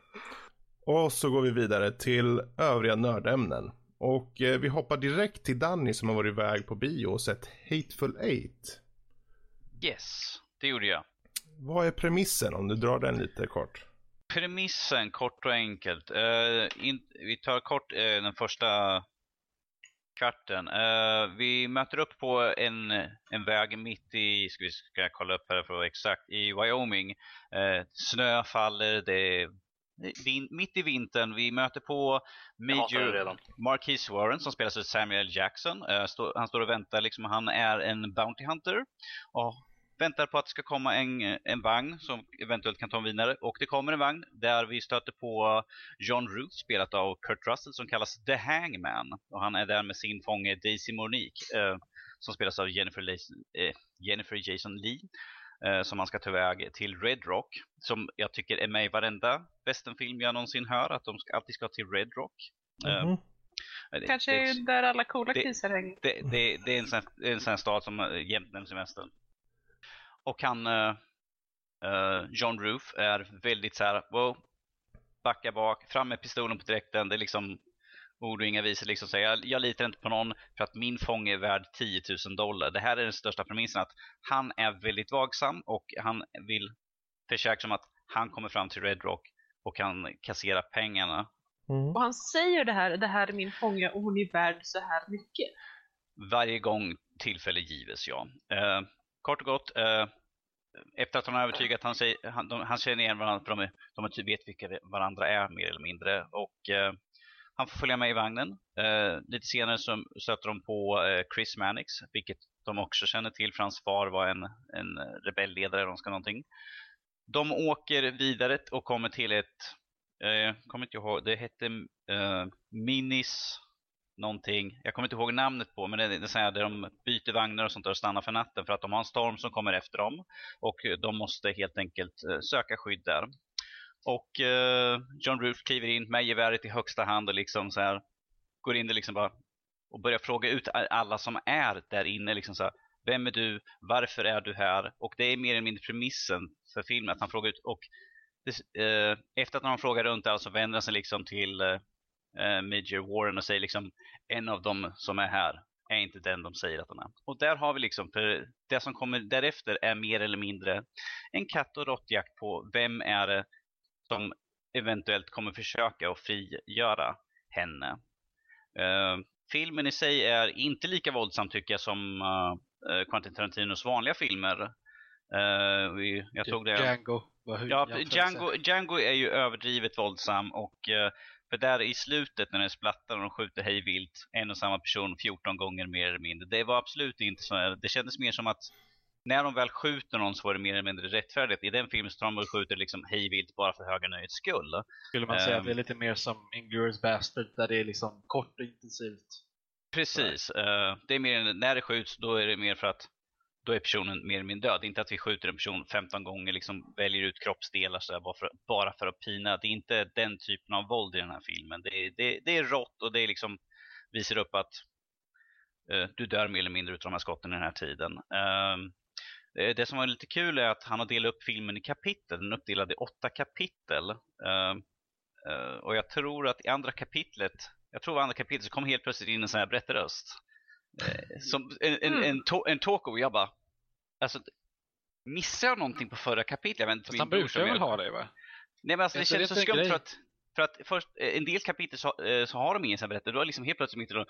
Och så går vi vidare till övriga nördämnen. Och eh, vi hoppar direkt till Danny som har varit iväg på bio och sett Hateful Eight. Yes, det gjorde jag. Vad är premissen om du drar den lite kort? Premissen kort och enkelt. Uh, in, vi tar kort uh, den första kvarten. Uh, vi möter upp på en, en väg mitt i, ska vi ska jag kolla upp här för att vara exakt, i Wyoming. snö faller, det är vin, mitt i vintern. Vi möter på Major Marquis Warren som spelas av Samuel Jackson. Stå, han står och väntar, liksom, han är en Bounty Hunter. Och väntar på att det ska komma en, en vagn som eventuellt kan ta en vidare. Och det kommer en vagn där vi stöter på John Ruth spelat av Kurt Russell som kallas The Hangman. Och han är där med sin fånge Daisy Monique eh, som spelas av Jennifer, Jason, eh, Jennifer Jason Lee. Eh, som man ska ta iväg till Red Rock. Som jag tycker är med i varenda westernfilm jag någonsin hör. Att de ska, alltid ska till Red Rock. Mm -hmm. Det, Kanske det, där alla coola kisar hänger. Det, det, det, är en sån, en sån stad som jämt nämns i västern. Och han, uh, John Roof, är väldigt så här, wow, backa bak, fram med pistolen på direkten. Det är liksom ord och inga visor. Liksom. Så jag, jag litar inte på någon för att min fånge är värd 10 000 dollar. Det här är den största premissen att han är väldigt vagsam och han vill försäkra som att han kommer fram till Red Rock och kan kassera pengarna. Mm. Och han säger det här, det här är min fånge och hon är värd så här mycket. Varje gång tillfälle gives, ja. Eh, kort och gott, eh, efter att han har övertygat, han, säger, han, de, han känner igen varandra, för de, är, de typ, vet vilka varandra är mer eller mindre. Och eh, han får följa med i vagnen. Eh, lite senare så stöter de på eh, Chris Mannix, vilket de också känner till för hans far var en, en rebellledare eller någonting. De åker vidare och kommer till ett, eh, kommer inte ihåg, det hette eh, Minis någonting. Jag kommer inte ihåg namnet på, men det är så här där de byter vagnar och sånt där och stannar för natten för att de har en storm som kommer efter dem. Och eh, de måste helt enkelt eh, söka skydd där. Och eh, John Ruth kliver in med geväret i högsta hand och liksom så här går in och liksom bara och börjar fråga ut alla som är där inne liksom så här, Vem är du? Varför är du här? Och det är mer eller mindre premissen för filmen att han frågar ut och det, eh, efter att han frågar runt där så vänder han sig liksom till eh, eh, Major Warren och säger liksom en av dem som är här är inte den de säger att han är. Och där har vi liksom, för det som kommer därefter är mer eller mindre en katt och råttjakt på vem är det som eventuellt kommer försöka att frigöra henne. Uh, filmen i sig är inte lika våldsam tycker jag som uh, Quentin Tarantinos vanliga filmer. Uh, vi, jag tog det. Django. Ja, Django, Django är ju överdrivet våldsam och för där i slutet när den splattar och de skjuter hejvilt en och samma person 14 gånger mer eller mindre. Det var absolut inte så. Det kändes mer som att när de väl skjuter någon så var det mer eller mindre rättfärdigt. I den filmen så de skjuter liksom hejvilt bara för höga nöjets skull. Skulle man säga um, att det är lite mer som Inglourious Bastard där det är liksom kort och intensivt? Precis. Uh, det är mer, när det skjuts då är det mer för att då är personen mer eller mindre död. Inte att vi skjuter en person 15 gånger, liksom väljer ut kroppsdelar så bara, för, bara för att pina. Det är inte den typen av våld i den här filmen. Det är, det, det är rått och det är liksom visar upp att eh, du dör mer eller mindre utav de här skotten i den här tiden. Eh, det som var lite kul är att han har delat upp filmen i kapitel. Den är uppdelad i åtta kapitel. Ehm, eh, och jag tror att i andra kapitlet, jag tror i andra kapitlet så kom helt plötsligt in en sån här berättarröst. Eh, som en, en, mm. en, to, en talk och jag bara, alltså missar jag någonting på förra kapitlet? Jag vet inte, han brukar väl ha det va? Nej men alltså det känns så skumt för att för att först, eh, en del kapitel så, eh, så har de ingen sån berättelse. Du har liksom helt plötsligt mitt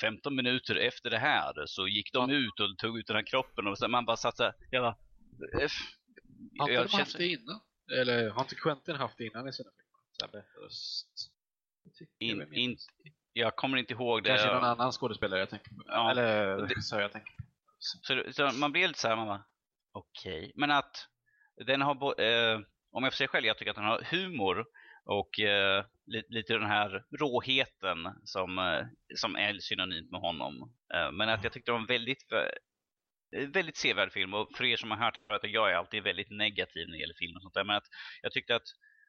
15 minuter efter det här så gick de ja. ut och tog ut den här kroppen och så, man bara satt såhär, jag bara, Har inte de haft det innan? Eller har inte Quentin haft det innan i sina filmer? In, in, jag kommer inte ihåg det. Kanske någon annan skådespelare jag tänker på. Ja, Eller det, så jag tänker på. Så, så man blir lite såhär, man bara, okej. Okay. Men att den har, eh, om jag får säga själv, jag tycker att den har humor och eh, lite, lite den här råheten som, eh, som är synonymt med honom. Eh, men att jag tyckte det var en väldigt, eh, väldigt sevärd film. Och för er som har hört att jag är alltid väldigt negativ när det gäller film och sånt där. Men att jag tyckte att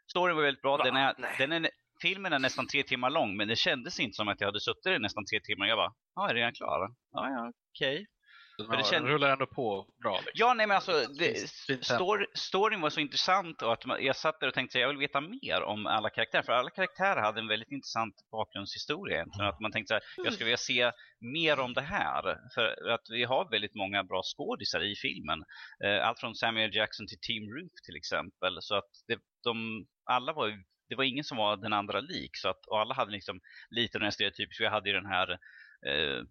storyn var väldigt bra. Den är, den är, filmen är nästan tre timmar lång men det kändes inte som att jag hade suttit i nästan tre timmar. Jag bara, ja, är redan klar? Ja, ja, okej. Okay. Har, känd... rullar ändå på bra. Liksom. Ja, nej men alltså, det, story, storyn var så intressant och att jag satt där och tänkte att jag vill veta mer om alla karaktärer. För alla karaktärer hade en väldigt intressant bakgrundshistoria egentligen. Att man tänkte här, jag skulle vilja se mer om det här. För att vi har väldigt många bra skådisar i filmen. Eh, allt från Samuel Jackson till Team Ruth till exempel. Så att det, de, alla var det var ingen som var den andra lik. Så att, och alla hade liksom lite den här stereotypiska. Vi hade ju den här eh,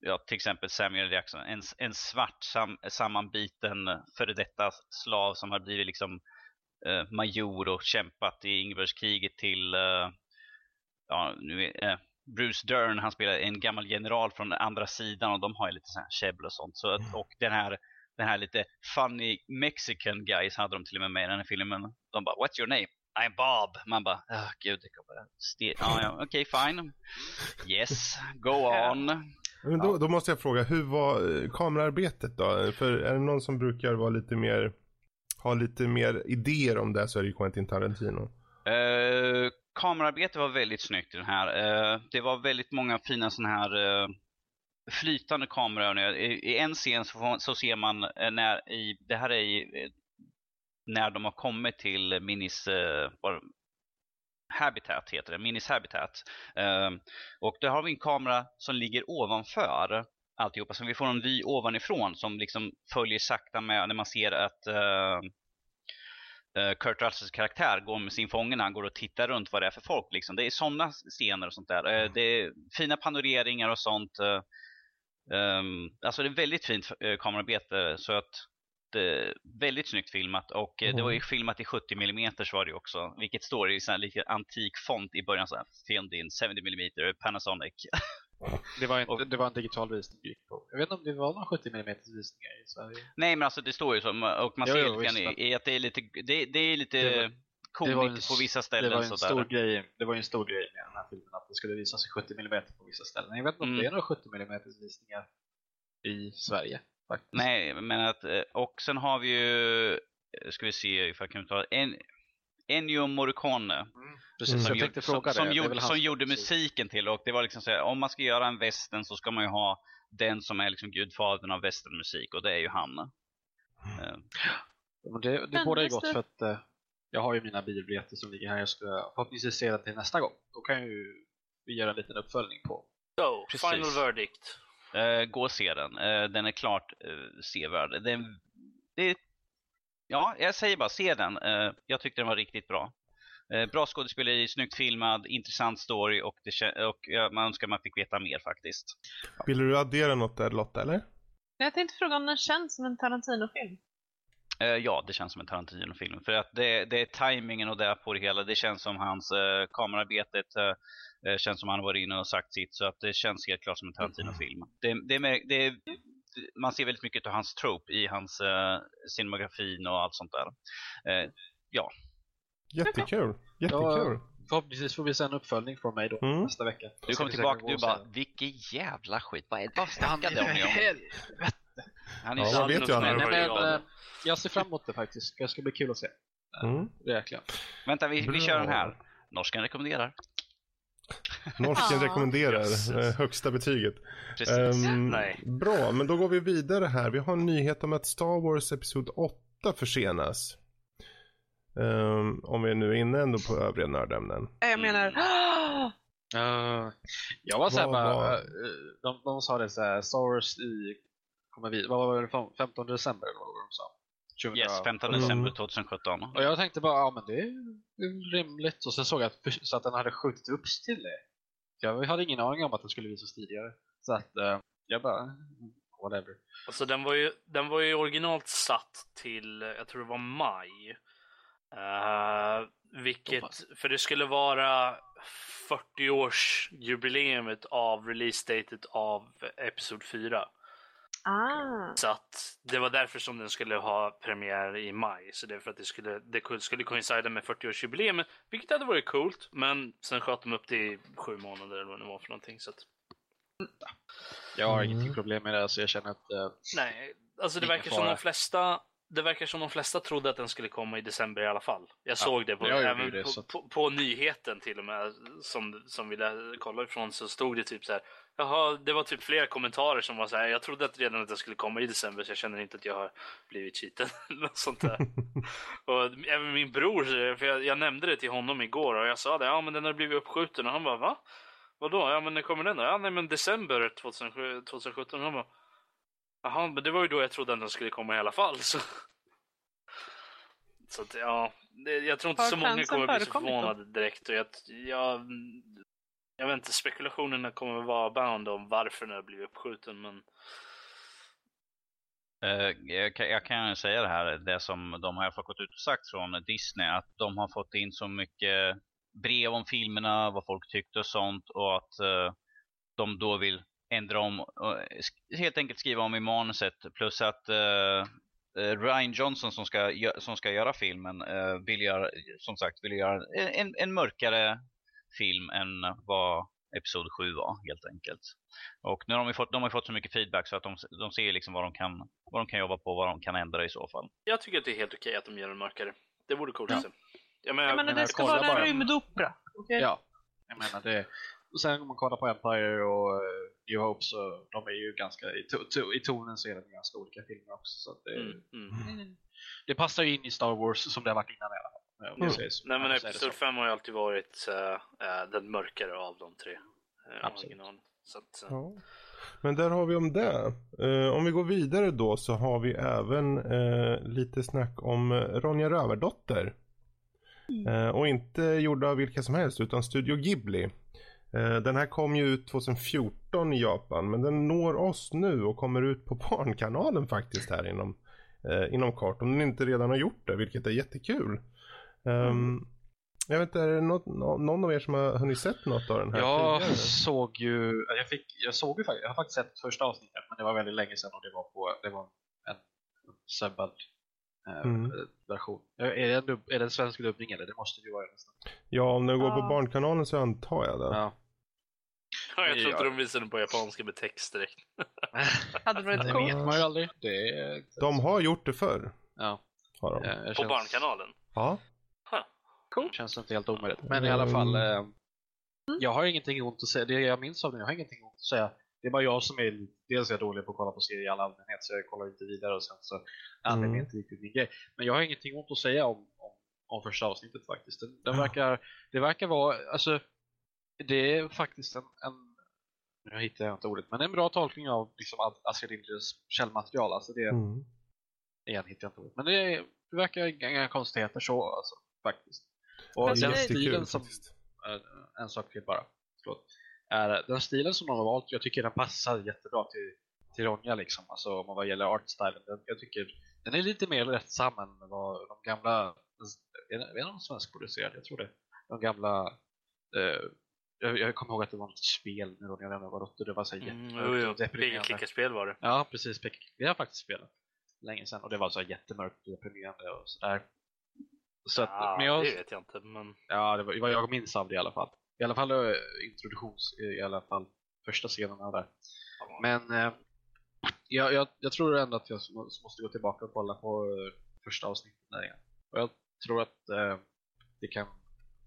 ja, till exempel Samuel Jackson, en, en svart sam, sammanbiten före detta slav som har blivit liksom eh, major och kämpat i inbördeskriget till eh, ja, nu är, eh, Bruce Dern, han spelar en gammal general från andra sidan och de har ju lite sån här käbbel och sånt. Så, mm. och den här, den här lite funny mexican guys hade de till och med med i den här filmen. De bara, what's your name? I'm Bob. Man bara, oh, gud, det kommer stel... Ah, ja, okej, okay, fine. Yes, go on. Men då, då, måste jag fråga, hur var eh, kamerarbetet då? För är det någon som brukar vara lite mer, ha lite mer idéer om det så är det ju Quentin Tarantino. Uh, kamerarbetet var väldigt snyggt i den här. Uh, det var väldigt många fina sådana här uh, flytande kameraövningar. I, I, en scen så, får, så, ser man eh, när i, det här är i, när de har kommit till Minis uh, Habitat heter det, Minis Habitat. Uh, och där har vi en kamera som ligger ovanför alltihopa. Så vi får en vy ovanifrån som liksom följer sakta med när man ser att uh, Kurt Russells karaktär går med sin fånge när han går och tittar runt vad det är för folk. Liksom. Det är sådana scener och sånt där. Mm. Det är fina panoreringar och sånt. Um, alltså det är väldigt fint kamerarbete så att väldigt snyggt filmat och mm. det var ju filmat i 70 mm var det också. Vilket står i sån här lite antik font i början så här filmed in 70 mm Panasonic. Det var, inte, det var en digital visning Jag vet inte om det var några 70 mm visningar i Sverige. Nej men alltså det står ju så och man jo, ser jo, lite grann i, att det är lite, det, det är lite det var, komigt på vissa ställen. Det var, en stor grej, det var ju en stor grej med den här filmen att det skulle visas i 70 mm på vissa ställen. Jag vet inte om mm. det är några 70 mm visningar i Sverige. Faktiskt. Nej, men att, eh, och sen har vi ju, ska vi se ifall jag kan ta en, Ennio Morricone. Mm. Precis, som, gjorde, som, som, gjorde, som gjorde musiken till och det var liksom så här, om man ska göra en västern så ska man ju ha den som är liksom gudfadern av västernmusik och det är ju han. Mm. Uh. Det, det borde ju gott för att jag har ju mina biobiljetter som ligger här. Jag ska förhoppningsvis se den till nästa gång. Då kan ju vi göra en liten uppföljning på. So, Precis. final verdict. Uh, gå och se den. Uh, den är klart uh, sevärd. Den, det, ja, jag säger bara se den. Uh, jag tyckte den var riktigt bra. bra skådespeleri, snyggt filmad, intressant story och, det, och man önskar man fick veta mer faktiskt. Vill du addera något där Lotta, eller? Jag tänkte fråga om den känns som en Tarantino-film. Ja, det känns som en Tarantino-film. För att det, det är tajmingen och det på det hela. Det känns som hans uh, kamerarbetet. Uh, känns som han var inne och sagt sitt. Så att det känns helt klart som en Tarantino-film. Det, det, med, det, man ser väldigt mycket av hans trope i hans uh, cinemografin och allt sånt där. Uh, ja. Jättekul. Jättekul. förhoppningsvis får vi se en uppföljning från mig då mm. nästa vecka. Du kommer tillbaka du bara, vilken jävla skit. Vad är det? Vad snackade ni om? Helvete. Han är ja, vet jag, men, jag ser fram emot det faktiskt. Det ska bli kul att se. Mm. Vänta, vi, vi kör den här. Norskan rekommenderar. Norsken rekommenderar eh, högsta betyget. Um, bra, men då går vi vidare här. Vi har en nyhet om att Star Wars Episod 8 försenas. Um, om vi nu är inne ändå på övriga nördämnen. Jag menar... Uh, jag var såhär bara, var... Eh, de, de sa det såhär, Star Wars i, kommer vi, vad var det, 15 december eller vad de sa? 20... Yes, 15 december 2017. Och jag tänkte bara, ja men det är rimligt. Och sen såg jag att, så att den hade skjutit upp till det. Jag hade ingen aning om att den skulle visas tidigare. Så att uh, jag bara, whatever. Alltså den var ju, den var ju originalt satt till, jag tror det var maj. Uh, vilket, för det skulle vara 40 års jubileumet av release-datet av Episod 4. Ah. Så att det var därför som den skulle ha premiär i maj. Så det är för att det skulle, det skulle coincida med 40-årsjubileet, vilket hade varit coolt. Men sen sköt de upp det i sju månader eller vad det var för någonting. Så att... Jag har mm. inget problem med det, så jag känner att... Uh, Nej, alltså det verkar som de flesta det verkar som de flesta trodde att den skulle komma i december i alla fall. Jag ja, såg det, på, även det, på, på, på, nyheten till och med som, som vi kollade ifrån så stod det typ så här Jaha, det var typ flera kommentarer som var så här. Jag trodde att redan att det skulle komma i december så jag känner inte att jag har blivit cheaten. Något sånt där. och även min bror, för jag, jag, nämnde det till honom igår och jag sa det. Ja, men den har blivit uppskjuten och han bara va? Vadå? Ja, men när kommer den då? Ja, nej, men december 2017. Och han bara Jaha, men det var ju då jag trodde att den skulle komma i alla fall. Så, så att, ja, det, jag tror inte har så många kommer bli så förvånade direkt. Och jag, jag jag vet inte, spekulationerna kommer vara bound om varför den har blivit uppskjuten, men... Uh, jag, kan, jag kan säga det här, det som de har fått ut och sagt från Disney, att de har fått in så mycket brev om filmerna, vad folk tyckte och sånt, och att uh, de då vill ändra om, uh, helt enkelt skriva om i manuset, plus att Ryan Johnson som ska, som ska göra filmen vill göra, som sagt, vill göra en, en mörkare film än vad Episod 7 var helt enkelt. Och nu har de, fått, de har fått så mycket feedback så att de, de ser liksom vad de, kan, vad de kan jobba på, vad de kan ändra i så fall. Jag tycker att det är helt okej att de gör den mörkare. Det vore coolt ja. Jag menar, jag menar det ska vara en rymdopera. Okay? Ja, jag menar det. Och sen om man kollar på Empire och New Hope så de är ju ganska, i, to, i tonen så är de ganska olika filmer också. Så det, mm, mm. det passar ju in i Star Wars som det har varit innan i alla fall. Mm. Nej men Episod 5 har ju alltid varit uh, den mörkare av de tre. Uh, Absolut. Så att, uh... ja. Men där har vi om det. Uh, om vi går vidare då så har vi även uh, lite snack om Ronja Rövardotter. Uh, och inte gjord av vilka som helst utan Studio Ghibli. Den här kom ju ut 2014 i Japan men den når oss nu och kommer ut på Barnkanalen faktiskt här inom, inom kort. Om den inte redan har gjort det vilket är jättekul. Um, jag vet inte, är det något, någon av er som har hunnit sett något av den här Jag tidigare? såg ju, jag, fick, jag såg ju faktiskt, jag har faktiskt sett första avsnittet men det var väldigt länge sedan och det var på, det var en subbad eh, mm. version. Är det, en är det en svensk dubbning eller? Det måste det ju vara nästan. Ja, om den går på Barnkanalen så antar jag det. Ja. Ja, jag tror inte de visade den på japanska med text direkt. Hade varit? Det vet man ju aldrig. Det är... De har gjort det förr. Ja. Har de. På känns... Barnkanalen? Ja. Cool. Känns inte helt omöjligt. Men i alla fall, eh, mm. jag har ingenting ont att säga. Det jag minns av det, jag har ingenting ont att säga. Det är bara jag som är, dels är jag dålig på att kolla på serier i all allmänhet så jag kollar inte vidare och sen så anledningen mm. inte riktigt min grej. Men jag har ingenting ont att säga om, om, om första avsnittet faktiskt. Den, den verkar, det verkar vara, alltså det är faktiskt en, en nu hittar jag inte ordet, men en bra tolkning av liksom, Astrid Lindgrens källmaterial. Alltså det, mm. Igen hittar jag inte ordet. Men det, det verkar inga konstigheter så alltså, faktiskt. Och den stilen som, en sak till bara, förlåt. Är, den stilen som de har valt, jag tycker den passar jättebra till, till Ronja liksom, alltså om vad gäller artstylen. Den, jag tycker den är lite mer rättsam än vad de gamla, är är den svenskproducerad? Jag tror det. De gamla, eh, jag, jag kommer ihåg att det var något spel med Ronja Rövardotter, det var så jättemörkt mm, Pekeklickarspel var det. Ja, precis, Det har jag faktiskt spelat länge sedan och det var så jättemörkt och deprimerande och sådär. Så att, ja, men jag, det vet jag inte. Men... Ja, det var vad jag minns av det i alla fall. I alla fall eh, introduktions, i alla fall första scenerna där. Men eh, jag, jag, jag, tror ändå att jag måste gå tillbaka och kolla på eh, första avsnittet där igen. Och jag tror att eh, det kan,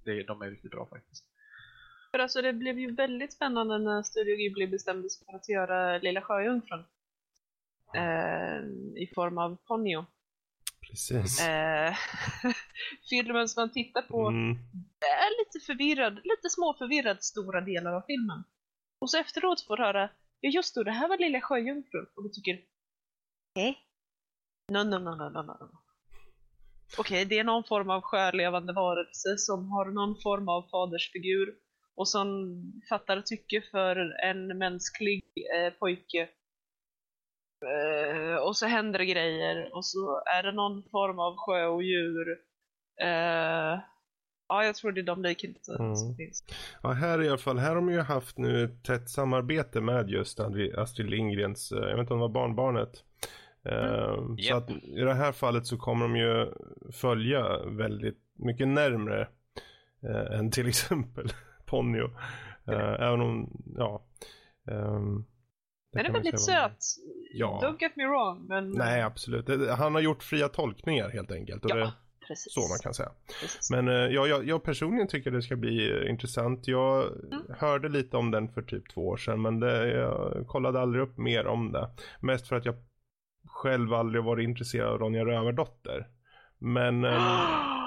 det, de är riktigt bra faktiskt. För alltså det blev ju väldigt spännande när Studio Ghibli bestämde sig för att göra Lilla Sjöjungfrun. Eh, I form av Ponyo. Precis. Eh, filmen som man tittar på mm. är lite förvirrad, lite småförvirrad stora delar av filmen. Och så efteråt får höra, ja just då, det här var Lilla Sjöjungfrun. Och du tycker, nej? No, no, no, no, no, no. Okej, okay, det är någon form av själevande varelse som har någon form av fadersfigur och som fattar tycke för en mänsklig eh, pojke Uh, och så händer det grejer och så är det någon form av sjöodjur. Uh, ja, jag tror det är de likheterna mm. som finns. Ja, här i alla fall, här har de ju haft nu ett tätt samarbete med just Astrid Lindgrens, uh, jag vet inte om det var barnbarnet. Mm. Så yep. att i det här fallet så kommer de ju följa väldigt mycket närmre än till exempel Ponyo. även om, ja. Um, den är väldigt söt. Ja. Don't get me wrong. Men... Nej, absolut. Han har gjort fria tolkningar helt enkelt. Ja, det... Precis. Så man kan säga. Precis. Men uh, ja, jag, jag, personligen tycker det ska bli uh, intressant. Jag mm. hörde lite om den för typ två år sedan men det, jag kollade aldrig upp mer om det. Mest för att jag själv aldrig varit intresserad av Ronja Rövardotter. Men um,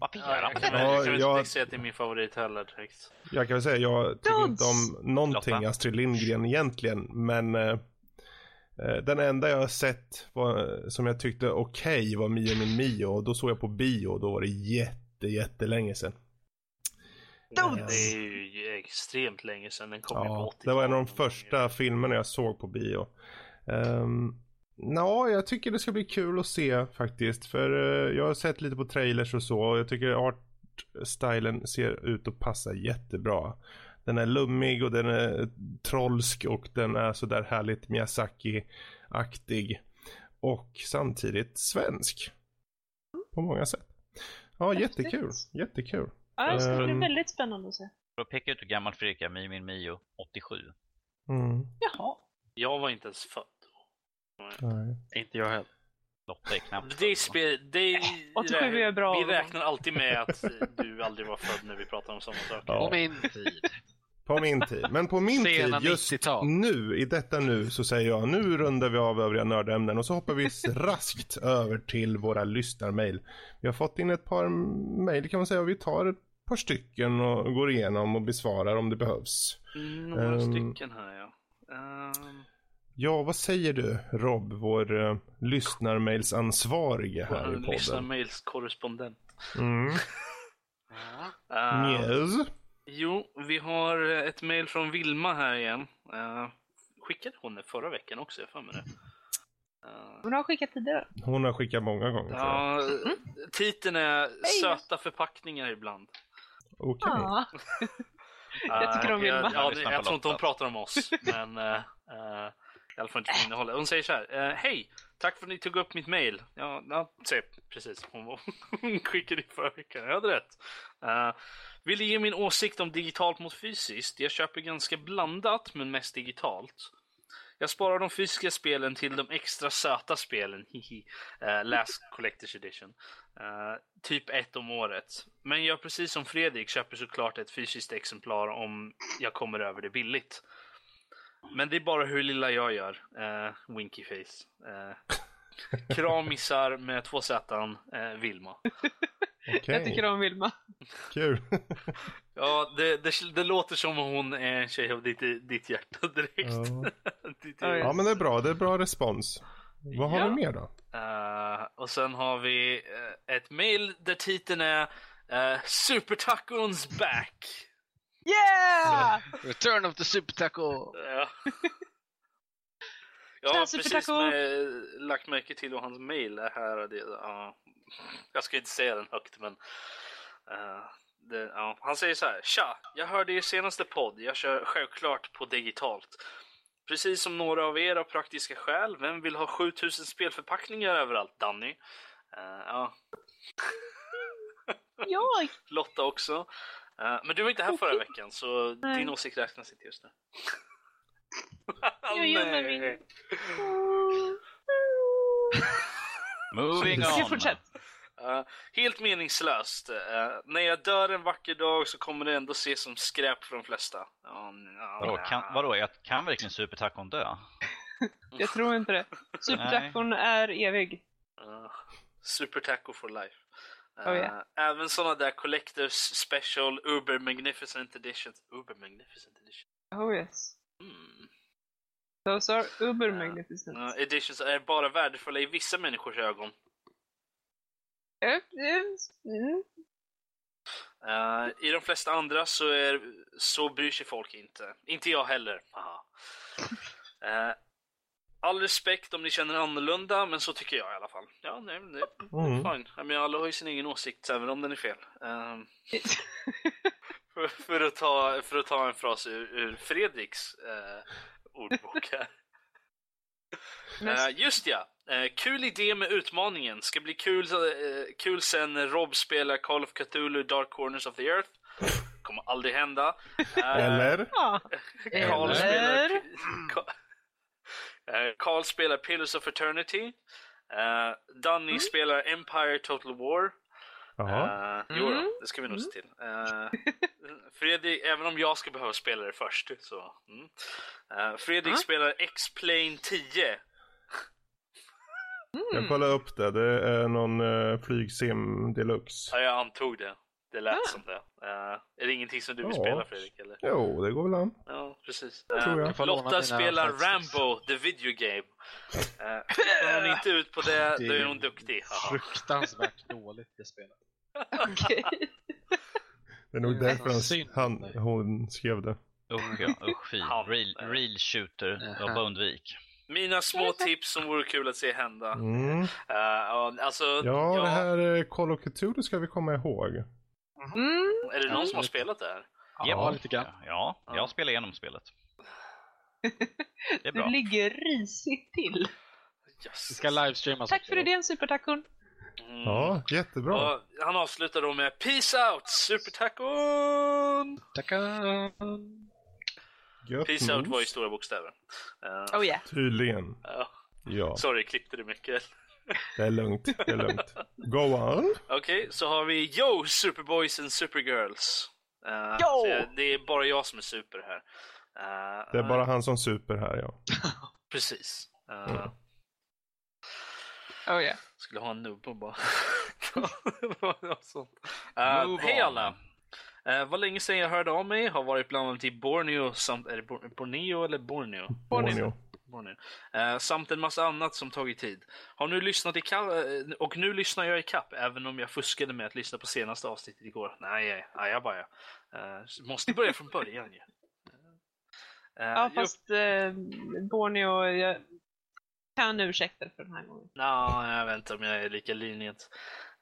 Varför gör han det? Jag kan jag, inte säga att det är min favorit heller direkt. Jag kan väl säga, jag tycker inte om någonting Lotta. Astrid Lindgren egentligen, men eh, eh, den enda jag har sett var, som jag tyckte okej okay, var Mio min Mio och då såg jag på bio och då var det jätte, jättelänge sedan. Don't. Det är ju extremt länge sedan, den kom ja, på 80 Det var en av de första filmerna jag såg på bio. Um, Ja, jag tycker det ska bli kul att se faktiskt. För uh, jag har sett lite på trailers och så. Och jag tycker artstylen ser ut att passa jättebra. Den är lummig och den är trollsk och den är sådär härligt Miyazaki-aktig. Och samtidigt svensk. På många sätt. Ja, jättekul. Jättekul. Ja, det ska bli um, väldigt spännande att se. För att peka ut hur gammalt Fredrik är, Mio min Mio, 87. Mm. Jaha. Jag var inte ens född. Nej. Inte jag heller. Lotta är knappt det är, det är, 87 är bra. Vi räknar alltid med att du aldrig var född när vi pratar om samma sak. På min tid. På min tid. Men på min Sena tid, just nu, i detta nu, så säger jag nu rundar vi av övriga nördämnen och så hoppar vi raskt över till våra lyssnarmail. Vi har fått in ett par mail kan man säga och vi tar ett par stycken och går igenom och besvarar om det behövs. Några um, stycken här ja. Um... Ja, vad säger du Rob, vår uh, lyssnarmailsansvarige här i podden? Lyssnarmailskorrespondent. Mm. uh, yes. Jo, vi har ett mail från Vilma här igen. Uh, skickade hon det förra veckan också? Jag för mig det. Uh, hon har skickat tidigare. Hon har skickat många gånger. Ja, mm. titeln är Söta förpackningar ibland. Okej. Okay. Uh, jag tycker om Vilma. Ja, jag, jag tror inte hon pratar om oss, men uh, i alla fall inte från innehållet. Hon säger så här. Hej! Tack för att ni tog upp mitt mail. Ja, ja se, precis. Hon, hon skickade det förra veckan. Jag hade rätt. Vill ge min åsikt om digitalt mot fysiskt. Jag köper ganska blandat, men mest digitalt. Jag sparar de fysiska spelen till de extra söta spelen, hihi. Uh, last Collector's Edition. Uh, typ ett om året. Men jag precis som Fredrik köper såklart ett fysiskt exemplar om jag kommer över det billigt. Men det är bara hur lilla jag gör. Uh, winky face. Uh, kramisar med två Z, uh, Vilma. Okay. Jag tycker om Vilma. Kul. ja, det, det, det, låter som om hon är en tjej av ditt, ditt hjärta direkt. Ja. ditt ja, men det är bra. Det är bra respons. Vad har ja. vi mer då? Uh, och sen har vi uh, ett mail där titeln är uh, Supertacons back. Yeah! Return of the Supertaco. ja. Jag har precis med, lagt märke till hur hans mail är här. Det, uh, jag ska inte säga den högt men uh, det, ja. Han säger så här. Tja, jag hörde er senaste podd. Jag kör självklart på digitalt. Precis som några av er av praktiska skäl. Vem vill ha 7000 spelförpackningar överallt, Danny? Uh, ja. Jag! Lotta också. Uh, men du var inte här förra veckan så Nej. din åsikt räknas inte just nu. jag gömmer min... Moving on. Fortsätt. Uh, helt meningslöst. Uh, när jag dör en vacker dag så kommer det ändå ses som skräp för de flesta. Uh, vadå, kan, vadå, jag kan verkligen supertacon dö? jag tror inte det. Supertacon är evig. Uh, supertaco for life. Oh, yeah. Även sådana där Collectors Special Uber Magnificent Editions. Uber Magnificent Edition. Oh yes. Mm. Those are Uber Magnificent. editions är bara värdefulla i vissa människors ögon. Mm. Uh, I de flesta andra så, är, så bryr sig folk inte. Inte jag heller. Uh, all respekt om ni känner annorlunda, men så tycker jag i alla fall. Ja, nej, nej mm. fine. I mean, alla har ju sin egen åsikt, även om den är fel. Uh, för, för, att ta, för att ta en fras ur, ur Fredriks uh, ordbok här. Uh, just ja, uh, kul idé med utmaningen. Ska bli kul, kul sen Rob spelar Call of Cthulhu Dark Corners of the Earth. Kommer aldrig hända. Eller? Carl Eller? spelar... Carl spelar Pillars of Eternity. Danny mm. spelar Empire Total War. Jaha. Uh, jo, mm. det ska vi nog se till. Uh, Fredrik, även om jag ska behöva spela det först. Så, mm. uh, Fredrik mm. spelar X-Plane 10. Mm. Jag kollar upp det. Det är någon uh, flygsim deluxe. Ja, jag antog det. Det lät ah. som det. Uh, är det ingenting som du vill ja. spela Fredrik? Eller? Jo, det går väl an. Precis. Uh, Lotta spelar Rambo, the video game. Uh, hon inte ut på det, det då är hon duktig. Fruktansvärt dåligt det spelet. Okej. Det är nog därför han, han, hon skrev det. Usch ja, usch fy. Real, real shooter, jag bara undvik. Mina små tips som vore kul att se hända. Mm. Uh, alltså, ja, ja, det här Call of Cthulhu ska vi komma ihåg. Mm. Är det någon som har spelat det här? Ja, ja lite grann. Ja, jag spelar igenom spelet. Det är bra. Du ligger risigt till. Yes. Vi ska livestreama. Tack för idén, Supertacon. Mm. Ja, jättebra. Och han avslutar då med Peace out, Supertacon! Tacon! Peace out var i stora bokstäver. Uh, oh yeah. Tydligen. Ja. ja. Sorry, klippte du mycket? Det är lugnt, det är lugnt. Go on. Okej, okay, så har vi Yo Superboys and Supergirls. Uh, det är bara jag som är super här. Uh, det är bara han som super här, ja. Precis. Uh, mm. Oh yeah. Skulle ha en nubbe bara. uh, Hej alla! Uh, var länge sedan jag hörde av mig, har varit bland annat i Borneo samt, är det Borneo eller Borneo? Borneo. Borneo. Uh, samt en massa annat som tagit tid. Har nu lyssnat i uh, och nu lyssnar jag i kapp även om jag fuskade med att lyssna på senaste avsnittet igår. Nej, nej, jag bara. Uh, måste börja från början ju. Ja. ja, fast uh, Borneo, jag kan ursäkta för den här gången. Ja, jag vet inte om jag är lika linjent.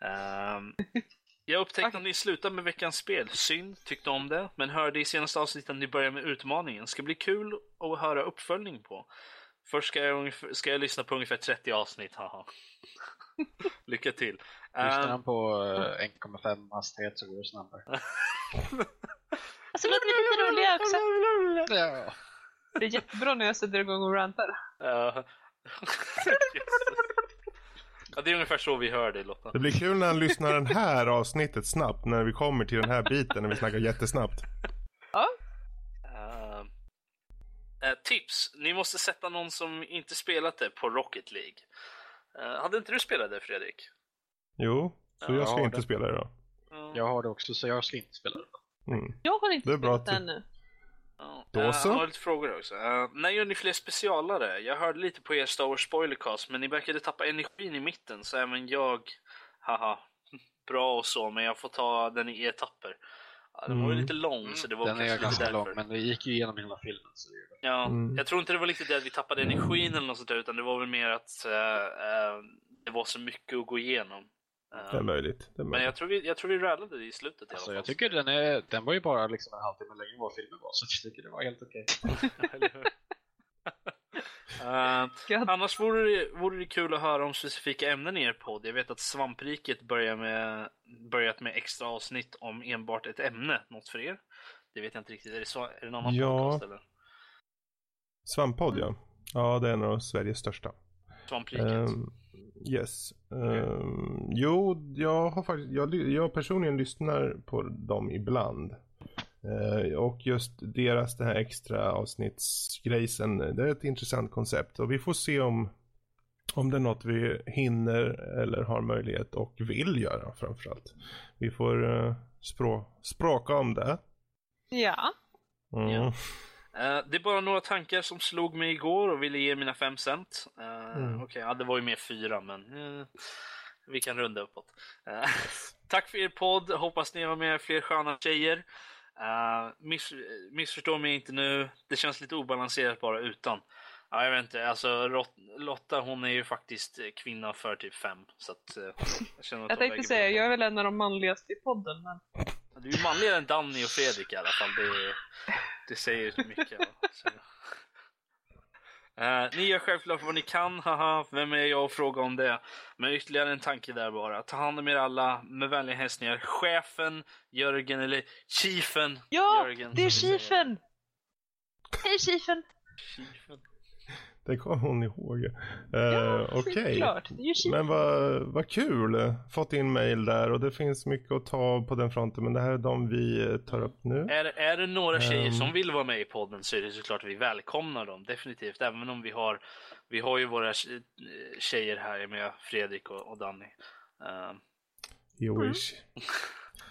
Um, jag upptäckte okay. att ni slutade med veckans spel. Synd, tyckte om det, men hörde i senaste avsnittet att ni börjar med utmaningen. Ska bli kul att höra uppföljning på. Först ska jag, ska jag lyssna på ungefär 30 avsnitt, haha. Lycka till. Lyssnar han på uh, eh, 1,5 hastighet så går det snabbare. alltså låter lite roliga också. Ja. Det är jättebra när jag sätter igång och rantar. Uh, Ja, det är ungefär så vi hör dig Lotta. Det blir kul när han lyssnar den här avsnittet snabbt, när vi kommer till den här biten, när vi snackar jättesnabbt. Ja. Uh, uh, tips, ni måste sätta någon som inte spelat det på Rocket League. Uh, hade inte du spelat det Fredrik? Jo, så jag ska inte det. spela det då. Jag har det också, så jag ska inte spela det. Mm. Jag har inte det spelat det ännu. Då så. Jag har lite frågor också. Uh, när gör ni fler specialare? Jag hörde lite på er Star Wars Spoilercast, men ni verkade tappa energin i mitten, så även jag, haha, bra och så, men jag får ta den i etapper. Ja, den var ju mm. lite lång, så det var Den är ganska lång, men det gick ju igenom hela filmen. Så det ja, mm. jag tror inte det var riktigt det att vi tappade energin eller något sånt där, utan det var väl mer att uh, det var så mycket att gå igenom. Det är möjligt. Det är möjligt. Men jag tror vi, jag tror vi rallade det i slutet i alltså, alla fall. Jag tycker den, är, den var ju bara liksom en halvtimme längre än vad filmen var, så jag tycker det var helt okej. uh, annars vore det, vore det kul att höra om specifika ämnen i er podd. Jag vet att Svampriket börjar med, börjat med extra avsnitt om enbart ett ämne. Något för er? Det vet jag inte riktigt. Är det, så, är det någon annan ja. podcast eller? Svamppodd ja. Ja, det är en av Sveriges största. Svampriket. Um, Yes. Uh, jo, jag har faktiskt, jag, jag personligen lyssnar på dem ibland. Uh, och just deras det här extra avsnittsgrejsen, det är ett intressant koncept. Och vi får se om, om det är något vi hinner eller har möjlighet och vill göra framförallt. Vi får uh, språ, språka om det. Ja. Mm. ja. Uh, det är bara några tankar som slog mig igår och ville ge mina fem cent. Uh, mm. Okej, okay, ja, det var ju mer fyra, men uh, vi kan runda uppåt. tack för er podd. Hoppas ni har med fler sköna tjejer. Miss, missförstå mig inte nu. Det känns lite obalanserat bara utan. Ja, jag vet inte. Alltså, Lotta hon är ju faktiskt kvinna för typ fem. Så att, jag känner att jag tänkte säga, jag är väl en av de manligaste i podden. Men... Du är ju manligare än Danny och Fredrik i alla fall. Det, det säger mycket. Uh, ni gör självklart vad ni kan, haha, vem är jag att fråga om det? Men ytterligare en tanke där bara. Ta hand om er alla med vänliga hälsningar. Chefen, Jörgen eller Chiefen. Ja, Jörgen, det är Chiefen! Hej Chiefen! Det kommer hon ihåg. Uh, ja, Okej. Okay. Men vad, vad kul. Fått in mail där och det finns mycket att ta på den fronten. Men det här är de vi tar upp nu. Är, är det några tjejer um... som vill vara med i podden så är det såklart att vi välkomnar dem. Definitivt. Även om vi har, vi har ju våra tjejer här med Fredrik och, och Danny. Uh... You wish.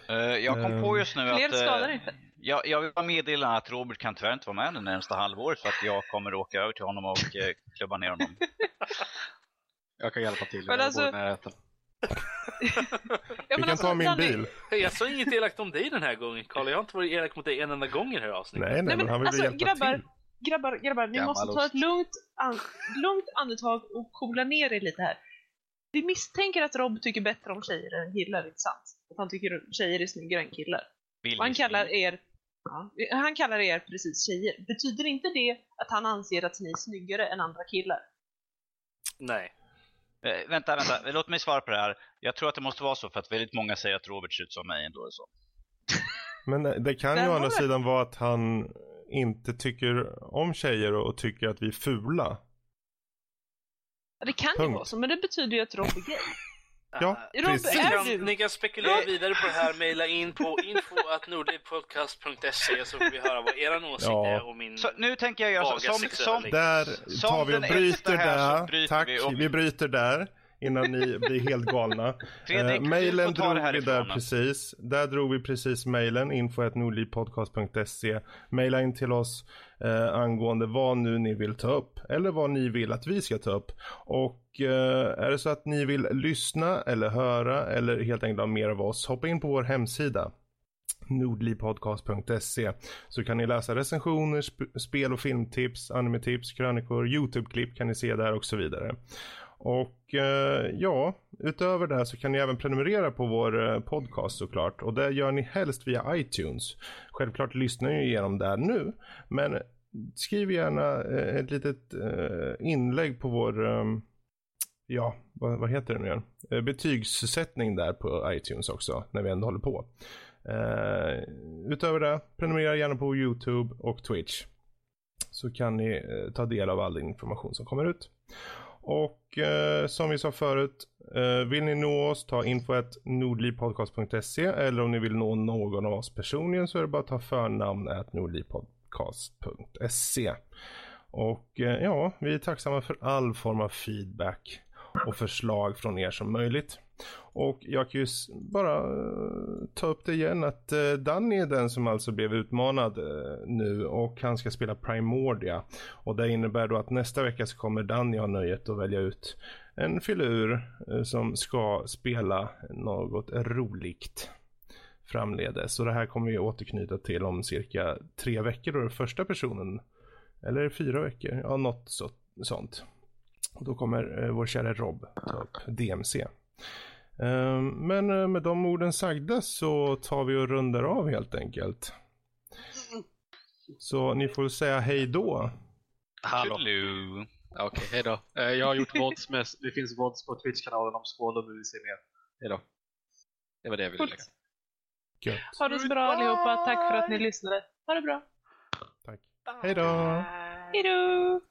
Mm. uh, jag kom på just nu att... Fler skadar inte. Jag, jag vill bara meddela att Robert kan tyvärr inte vara med det närmsta halvåret för att jag kommer åka över till honom och eh, klubba ner honom. Jag kan hjälpa till, jag alltså... bor i närheten. ja, Vi kan alltså, ta min Danny, bil. Jag sa inget elakt om dig den här gången, Karl. Jag har inte varit elak mot dig en enda gång i det här avsnittet. Nej, nej, nej men, men han vill alltså, hjälpa grabbar, till. Grabbar, grabbar, ni Gammal måste ta ett lugnt, an lugnt andetag och coola ner er lite här. Vi misstänker att Rob tycker bättre om tjejer än killar, inte sant? Att han tycker tjejer är snyggare än killar. Och han kallar er Ja. Han kallar er precis tjejer. Betyder inte det att han anser att ni är snyggare än andra killar? Nej. Eh, vänta, vänta. Låt mig svara på det här. Jag tror att det måste vara så för att väldigt många säger att Robert ser ut som mig ändå. Så. Men eh, det kan ju å andra sidan vara att han inte tycker om tjejer och tycker att vi är fula. Det kan Punkt. ju vara så, men det betyder ju att Rob är gay. Ja, uh, precis. Ni kan, ni kan spekulera Rob... vidare på det här, mejla in på info.nordlivpodcast.se så får vi höra vad er åsikt ja. är och min så, Nu tänker jag göra som, som, Där tar vi och bryter där. Bryter Tack, vi, och... vi bryter där innan ni blir helt galna. Fredrik, eh, mailen drog vi där precis. Där drog vi precis mailen, info.nordlivpodcast.se. Maila in till oss eh, angående vad nu ni vill ta upp eller vad ni vill att vi ska ta upp. Och eh, är det så att ni vill lyssna eller höra eller helt enkelt ha mer av oss, hoppa in på vår hemsida nordlivpodcast.se så kan ni läsa recensioner, sp spel och filmtips, animetips, krönikor, YouTube-klipp kan ni se där och så vidare. Och eh, ja, utöver det här så kan ni även prenumerera på vår eh, podcast såklart. Och det gör ni helst via iTunes. Självklart lyssnar ni igenom där nu. Men skriv gärna eh, ett litet eh, inlägg på vår, eh, ja, vad, vad, heter det nu igen? Eh, betygssättning där på iTunes också, när vi ändå håller på. Eh, utöver det, prenumerera gärna på YouTube och Twitch. Så kan ni eh, ta del av all information som kommer ut. Och eh, som vi sa förut, eh, vill ni nå oss, ta info.nordlivpodcast.se eller om ni vill nå någon av oss personligen så är det bara att ta förnamn nordlivpodcast.se. Och eh, ja, vi är tacksamma för all form av feedback och förslag från er som möjligt. Och jag kan ju bara eh, ta upp det igen att eh, Danny är den som alltså blev utmanad eh, nu och han ska spela Primordia. Och det innebär då att nästa vecka så kommer Danny ha nöjet att välja ut en filur som ska spela något roligt framledes. Så det här kommer vi återknyta till om cirka tre veckor då den första personen, eller fyra veckor, ja något så, sånt. Och då kommer vår kära Rob ta upp DMC. Ehm, men eh, med de orden sagda så tar vi och rundar av helt enkelt. Så ni får säga hej då. Hallå. Okej, okay, hej då. Eh, jag har gjort vods med, det finns vods på Twitch-kanalen om skål om du vill se mer. Hej då. Det var det jag ville lägga. Gött. Ha det så bra allihopa. Tack för att ni lyssnade. Ha det bra. Tack. Hej då. Hej då.